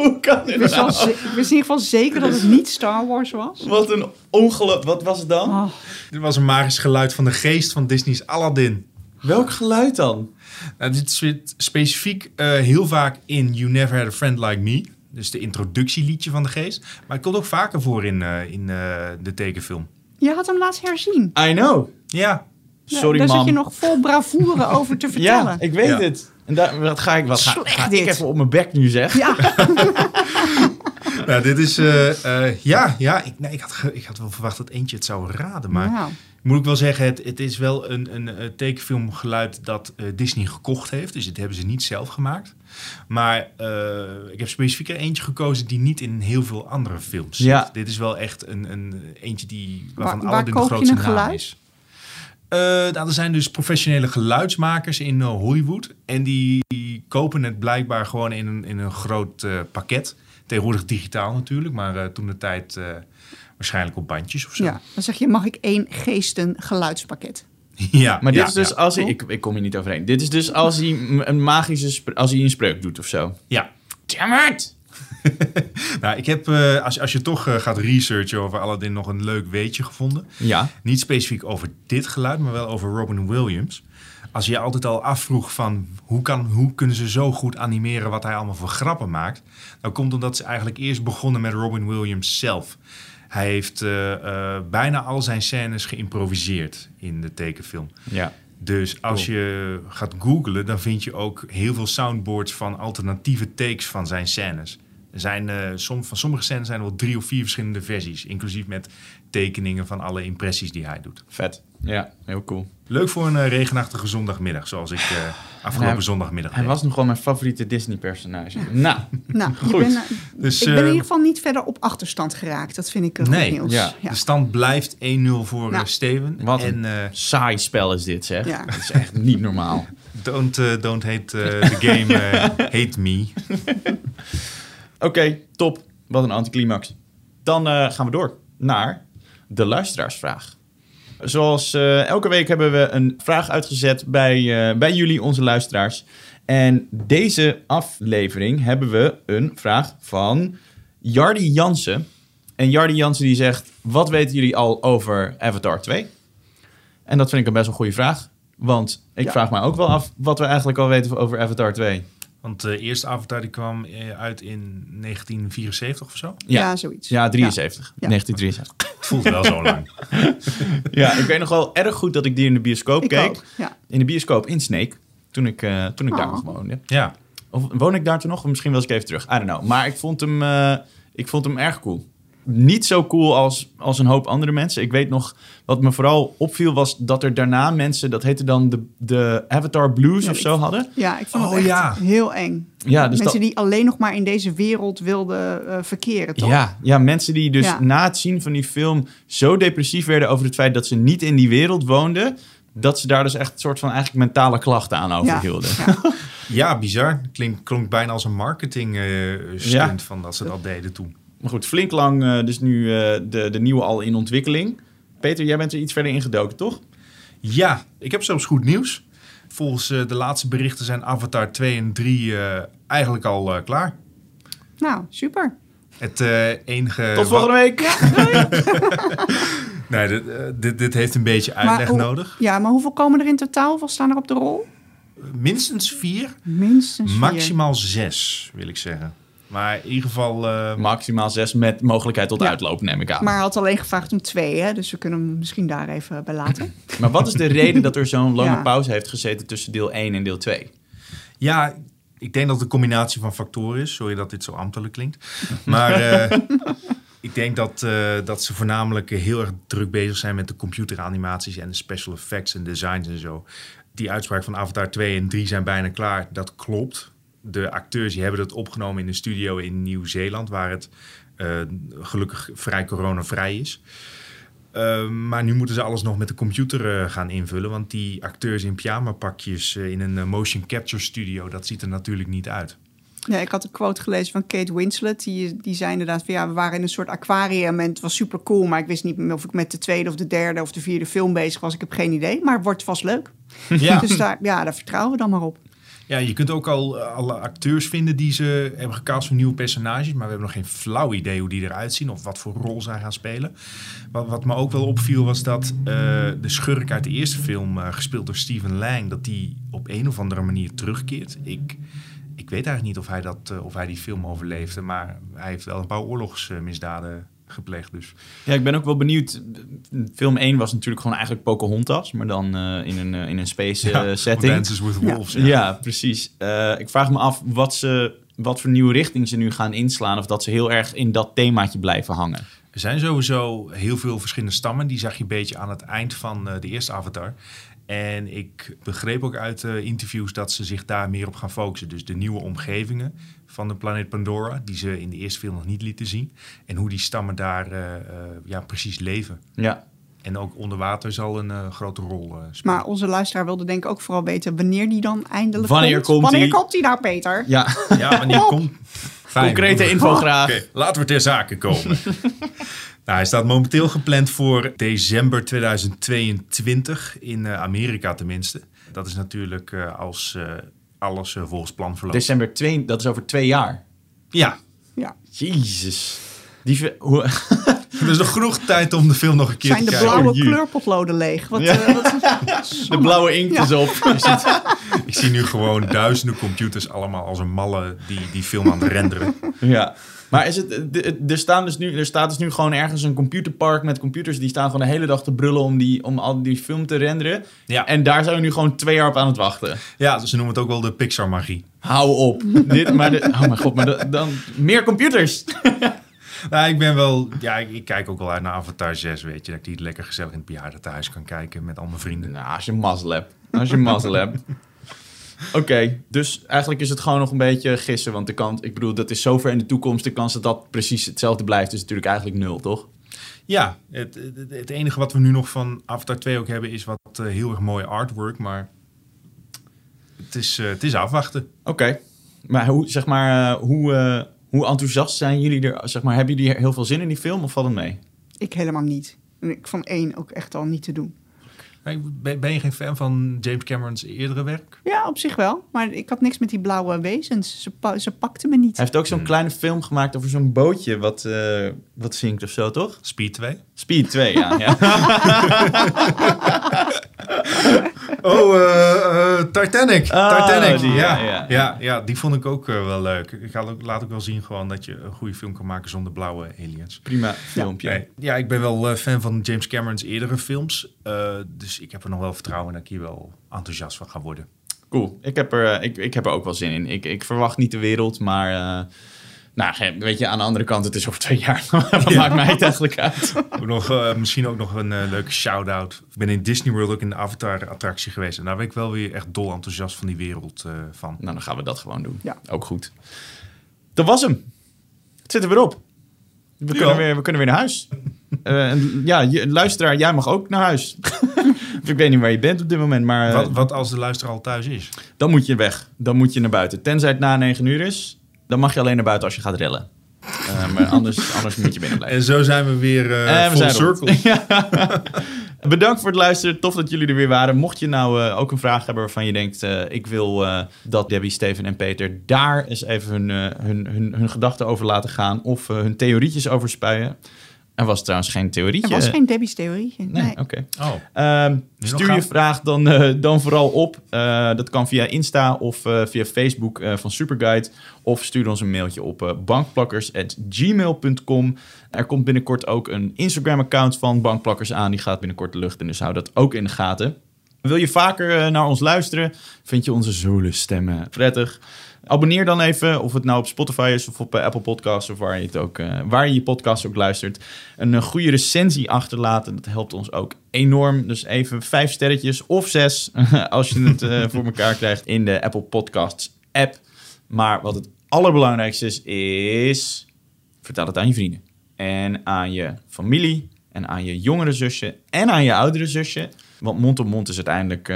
Hoe kan dit Ik wist, nou? ze- ik wist in ieder geval zeker dat het niet Star Wars was. Wat een ongeluk. Wat was het dan? Oh, Dit was een magisch geluid van de geest van Disney's Aladdin. Welk geluid dan? Nou, dit zit specifiek eh, heel vaak in You Never Had a Friend Like Me. Dus de introductieliedje van de geest. Maar het komt ook vaker voor in, eh, in eh, de tekenfilm. je had hem laatst herzien. I know. Ja, Ja, Sorry, Daar man. zit je nog vol bravoure over te vertellen. Ja, ik weet Ja. het. En daar, wat ga ik, wat ga, Slecht ga ik even op mijn bek nu zeg? Ja, nou, dit is... eh, eh, ja, ja ik, nee, ik, had, ik had wel verwacht dat eentje het zou raden. Maar nou, moet ik wel zeggen, het, het is wel een, een, eh, tekenfilmgeluid dat Disney gekocht heeft. Dus dit hebben ze niet zelf gemaakt. Maar eh, ik heb specifiek er eentje gekozen die niet in heel veel andere films zit. Ja. Dit is wel echt een, een eentje die, waarvan Waar- waar Aladdin de grootste een naam geluid? is. Eh, nou, er zijn dus professionele geluidsmakers in eh, Hollywood. En die, die kopen het blijkbaar gewoon in een, in een groot eh, pakket. Tegenwoordig digitaal natuurlijk, maar eh, toen de tijd eh, waarschijnlijk op bandjes of zo. ja. Dan zeg je, mag ik één geesten geluidspakket? ja Maar dit ja, is dus ja. als hij... Ik, ik kom hier niet overheen. Dit is dus als hij een magische... Als hij een spreuk doet of zo. Ja. Damn it! Nou, ik heb, eh, als, als je toch eh, gaat researchen over Aladdin, nog een leuk weetje gevonden. Ja. Niet specifiek over dit geluid, maar wel over Robin Williams. Als je je altijd al afvroeg van hoe, kan, hoe kunnen ze zo goed animeren wat hij allemaal voor grappen maakt. Dan komt omdat ze eigenlijk eerst begonnen met Robin Williams zelf. Hij heeft eh, bijna al zijn scènes geïmproviseerd in de tekenfilm. Ja. Dus als je gaat googlen, dan vind je ook heel veel soundboards van alternatieve takes van zijn scènes. Er zijn, eh, som, van sommige scènes zijn er wel drie of vier verschillende versies, inclusief met tekeningen van alle impressies die hij doet. Vet. Ja, heel cool. Leuk voor een eh, regenachtige zondagmiddag, zoals ik eh, afgelopen hij- zondagmiddag Hij deed. was nog wel mijn favoriete Disney-personage. Nou, Nou, je Goed. bent, Dus, ik ben in eh, ieder geval niet verder op achterstand geraakt. Dat vind ik een Nee, goed nieuws. ja. Ja. De stand blijft 1-0 voor Nou. Steven. Wat en een eh, saai spel is dit, zeg. Ja. Dat is echt niet normaal. don't, don't hate the game, hate me. Oké, top. Wat een anticlimax. Dan eh, gaan we door naar de luisteraarsvraag. Zoals eh, elke week hebben we een vraag uitgezet bij, eh, bij jullie, onze luisteraars. En deze aflevering hebben we een vraag van Jardi Jansen. En Jardi Jansen die zegt, wat weten jullie al over Avatar 2? En dat vind ik een best wel goede vraag. Want ik Ja. vraag me ook wel af wat we eigenlijk al weten over Avatar 2. Want de eerste Avatar die kwam eh, uit in 1974 of zo. Ja, Ja. zoiets. Ja, 73. Ja. 1973. Het voelt wel zo lang. Ja, ik weet nog wel erg goed dat ik die in de bioscoop Ik keek. ook. Ja. In de bioscoop in Snake. Toen ik, eh, toen ik daar Oh. nog woonde. Ja. Of woon ik daar toen nog? Of misschien was ik even terug. I don't know. Maar ik vond hem, eh, ik vond hem erg cool. Niet zo cool als, als een hoop andere mensen. Ik weet nog, wat me vooral opviel was dat er daarna mensen, dat heette dan de, de Avatar Blues Ja, of ik- zo hadden. Ja, ik vond het Oh, echt ja. heel eng. Ja, dus Mensen dat- die alleen nog maar in deze wereld wilden eh, verkeren, toch? Ja, ja, mensen die dus Ja. na het zien van die film zo depressief werden over het feit dat ze niet in die wereld woonden, dat ze daar dus echt een soort van eigenlijk mentale klachten aan overhielden. Ja. Ja, bizar. Klink, klonk bijna als een marketing eh, stunt Ja. van dat ze dat deden toen. Maar goed, flink lang eh, dus nu eh, de, de nieuwe al in ontwikkeling. Peter, jij bent er iets verder ingedoken, toch? Ja, ik heb zelfs goed nieuws. Volgens eh, de laatste berichten zijn Avatar 2 en 3 eh, eigenlijk al eh, klaar. Nou, super. Het eh, enige... Tot volgende week! Nee, dit, dit, dit heeft een beetje uitleg hoe- nodig. Ja, maar hoeveel komen er in totaal? Hoeveel staan er op de rol? Minstens vier, Minstens vier. maximaal zes, wil ik zeggen. Maar in ieder geval... eh, Maximaal zes met mogelijkheid tot Ja. uitloop, neem ik aan. Maar hij had alleen gevraagd om twee, hè? dus we kunnen hem misschien daar even bij laten. Maar wat is de reden dat er zo'n lange Ja. pauze heeft gezeten tussen deel 1 en deel 2? Ja, ik denk dat het een combinatie van factoren is. Sorry dat dit zo ambtelijk klinkt. Maar eh, ik denk dat, eh, dat ze voornamelijk heel erg druk bezig zijn met de computeranimaties en de special effects en designs en zo. Die uitspraak van Avatar 2 en 3 zijn bijna klaar. Dat klopt. De acteurs die hebben het opgenomen in een studio in Nieuw-Zeeland, waar het eh, gelukkig vrij coronavrij is. Uh, maar nu moeten ze alles nog met de computer uh, gaan invullen. Want die acteurs in pyjama-pakjes uh, in een motion capture studio, dat ziet er natuurlijk niet uit. Ja, ik had een quote gelezen van Kate Winslet. Die, die zei inderdaad van ja, we waren in een soort aquarium en het was super cool. Maar ik wist niet meer of ik met de tweede of de derde of de vierde film bezig was. Ik heb geen idee, maar het wordt vast leuk. Ja. Dus daar, ja, daar vertrouwen we dan maar op. Ja, je kunt ook al uh, alle acteurs vinden die ze hebben gecast voor nieuwe personages. Maar we hebben nog geen flauw idee hoe die eruit zien of wat voor rol zij gaan spelen. Wat, wat me ook wel opviel was dat uh, de schurk uit de eerste film, uh, gespeeld door Stephen Lang, dat die op een of andere manier terugkeert. Ik, ik weet eigenlijk niet of hij, dat, of hij die film overleefde, maar hij heeft wel een paar oorlogsmisdaden gepleegd. Dus. Ja, ik ben ook wel benieuwd. Film 1 was natuurlijk gewoon eigenlijk Pocahontas, maar dan uh, in, een, uh, in een space ja, setting. Dances with Wolves. Ja, ja precies. Uh, ik vraag me af wat, ze, wat voor nieuwe richting ze nu gaan inslaan, of dat ze heel erg in dat themaatje blijven hangen. Er zijn sowieso heel veel verschillende stammen. Die zag je een beetje aan het eind van uh, de eerste Avatar. En ik begreep ook uit uh, interviews dat ze zich daar meer op gaan focussen. Dus de nieuwe omgevingen van de planeet Pandora, die ze in de eerste film nog niet lieten zien. En hoe die stammen daar uh, ja, precies leven. Ja. En ook onder water zal een uh, grote rol spelen. Maar onze luisteraar wilde denk ik ook vooral weten wanneer die dan eindelijk wanneer komt. komt wanneer die? komt die nou, Peter? Ja, ja wanneer komt... Fijn. Concrete info graag. Okay, laten we ter zake komen. nou, hij staat momenteel gepland voor december 2022 in uh, Amerika tenminste. Dat is natuurlijk uh, als uh, alles volgens plan verloopt. December 2, dat is over twee jaar. Ja. Ja. Jezus. Die, hoe, er is nog genoeg tijd om de film nog een keer Zijn te de kijken. blauwe kleurpotloden leeg? Wat, Ja. uh, wat, de blauwe inkt Ja. is op. Ik zie nu gewoon duizenden computers allemaal als een malle die die film aan het renderen. Ja. Maar is het, er, staan dus nu, er staat dus nu gewoon ergens een computerpark met computers die staan gewoon de hele dag te brullen om, die, om al die film te renderen. Ja. En daar zijn we nu gewoon twee jaar op aan het wachten. Ja, ze noemen het ook wel de Pixar-magie. Hou op. Dit, maar de, oh mijn god, maar de, dan meer computers. Nou, ik ben wel... Ja, ik, ik, kijk ook wel uit naar Avatar 6, weet je. Dat ik die lekker gezellig in het bejaardentehuis kan kijken met al mijn vrienden. Nou, als je mazzel hebt. Als je mazzel hebt. Oké, okay, dus eigenlijk is het gewoon nog een beetje gissen. Want de kans, ik bedoel, dat is zover in de toekomst. De kans dat dat precies hetzelfde blijft, is natuurlijk eigenlijk nul, toch? Ja, het, het, het enige wat we nu nog van Avatar 2 ook hebben, is wat uh, heel erg mooi artwork. Maar het is, uh, het is afwachten. Oké, okay. maar hoe, zeg maar, uh, hoe, hoe enthousiast zijn jullie er? Zeg maar, hebben jullie heel veel zin in die film of valt het mee? Ik helemaal niet. En ik vond één ook echt al niet te doen. Ben je geen fan van James Cameron's eerdere werk? Ja, op zich wel. Maar ik had niks met die blauwe wezens. Ze, pa ze pakte me niet. Hij heeft ook zo'n hmm. kleine film gemaakt over zo'n bootje wat, uh, wat zinkt of zo, toch? Speed 2? Speed 2, ja. ja. oh, uh, uh, Titanic. Oh, Titanic, die, ja. ja, ja. Ja, ja, die vond ik ook wel leuk. Ik ga, laat ook wel zien gewoon dat je een goede film kan maken zonder blauwe aliens. Prima filmpje. Ja, nee, ja ik ben wel fan van James Cameron's eerdere films. Dus ik heb er nog wel vertrouwen in dat ik hier wel enthousiast van ga worden. Cool. Ik heb er, ik, ik heb er ook wel zin in. Ik, ik verwacht niet de wereld, maar uh, Nou, weet je, aan de andere kant, het is over twee jaar. Wat maakt mij het eigenlijk uit? Ook nog, eh, misschien ook nog een eh, leuke shout-out. Ik ben in Disney World ook in de Avatar-attractie geweest. En daar ben ik wel weer echt dol enthousiast van die wereld eh, van. Nou, dan gaan we dat gewoon doen. Ja. Ook goed. Dat was hem. Het zit er weer op. We, kunnen, weer, we kunnen weer naar huis. Eh, en ja, je, luisteraar, jij mag ook naar huis. ik weet niet waar je bent op dit moment, maar eh, Wat, wat als de luisteraar al thuis is? dan moet je weg. Dan moet je naar buiten. Tenzij het na 9 uur is, dan mag je alleen naar buiten als je gaat rellen. Eh, maar anders, anders moet je binnen blijven. En zo zijn we weer we full circle. Bedankt voor het luisteren. Tof dat jullie er weer waren. Mocht je nou ook een vraag hebben waarvan je denkt... ik wil dat Debbie, Steven en Peter daar eens even hun, hun, hun, hun gedachten over laten gaan... of hun theorietjes over spuien. Er was trouwens geen theorietje. Er was geen Debbie's theorietje. Nee, Nee. oké. Oh, Ehm, stuur je vraag dan, eh, dan vooral op. Eh, dat kan via Insta of eh, via Facebook eh, van Superguide. Of stuur ons een mailtje op bankplakkers.gmail.com. Er komt binnenkort ook een Instagram-account van Bankplakkers aan. Die gaat binnenkort de lucht in, dus hou dat ook in de gaten. Wil je vaker naar ons luisteren? Vind je onze zoele stemmen prettig? Abonneer dan even, of het nou op Spotify is of op eh, Apple Podcasts of waar je, het ook, eh, waar je je podcast ook luistert. Een eh, goede recensie achterlaten, dat helpt ons ook enorm. Dus even vijf sterretjes of zes, als je het voor elkaar krijgt in de Apple Podcasts app. Maar wat het allerbelangrijkste is, is vertel het aan je vrienden. En aan je familie, en aan je jongere zusje, en aan je oudere zusje. Want mond op mond is uiteindelijk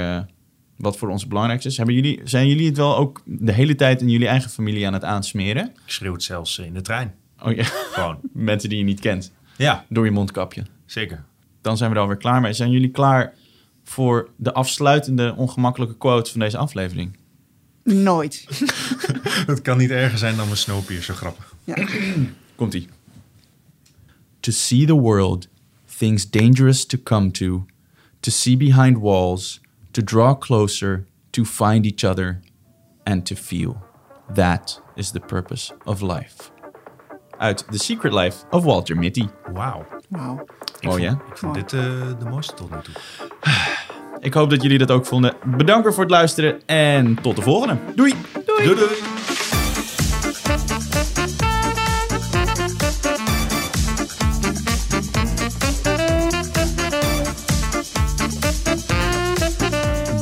wat voor ons het belangrijkste is. Hebben jullie, zijn jullie het wel ook de hele tijd in jullie eigen familie aan het aansmeren? ik schreeuw het zelfs in de trein. Oh ja, Gewoon. mensen die je niet kent, Ja, door je mondkapje. zeker. Dan zijn we er alweer klaar mee. Zijn jullie klaar voor de afsluitende ongemakkelijke quote van deze aflevering? Nooit. Het kan niet erger zijn dan mijn Snowpiercer grappig. Komt-ie. To see the world, things dangerous to come to, to see behind walls, to draw closer, to find each other, and to feel. That is the purpose of life. Uit The Secret Life of Walter Mitty. Wauw. Ik Oh ja? Ik vond dit eh, de mooiste tot nu toe. Ik hoop dat jullie dat ook vonden. Bedankt weer voor het luisteren en tot de volgende. Doei! Doei doei.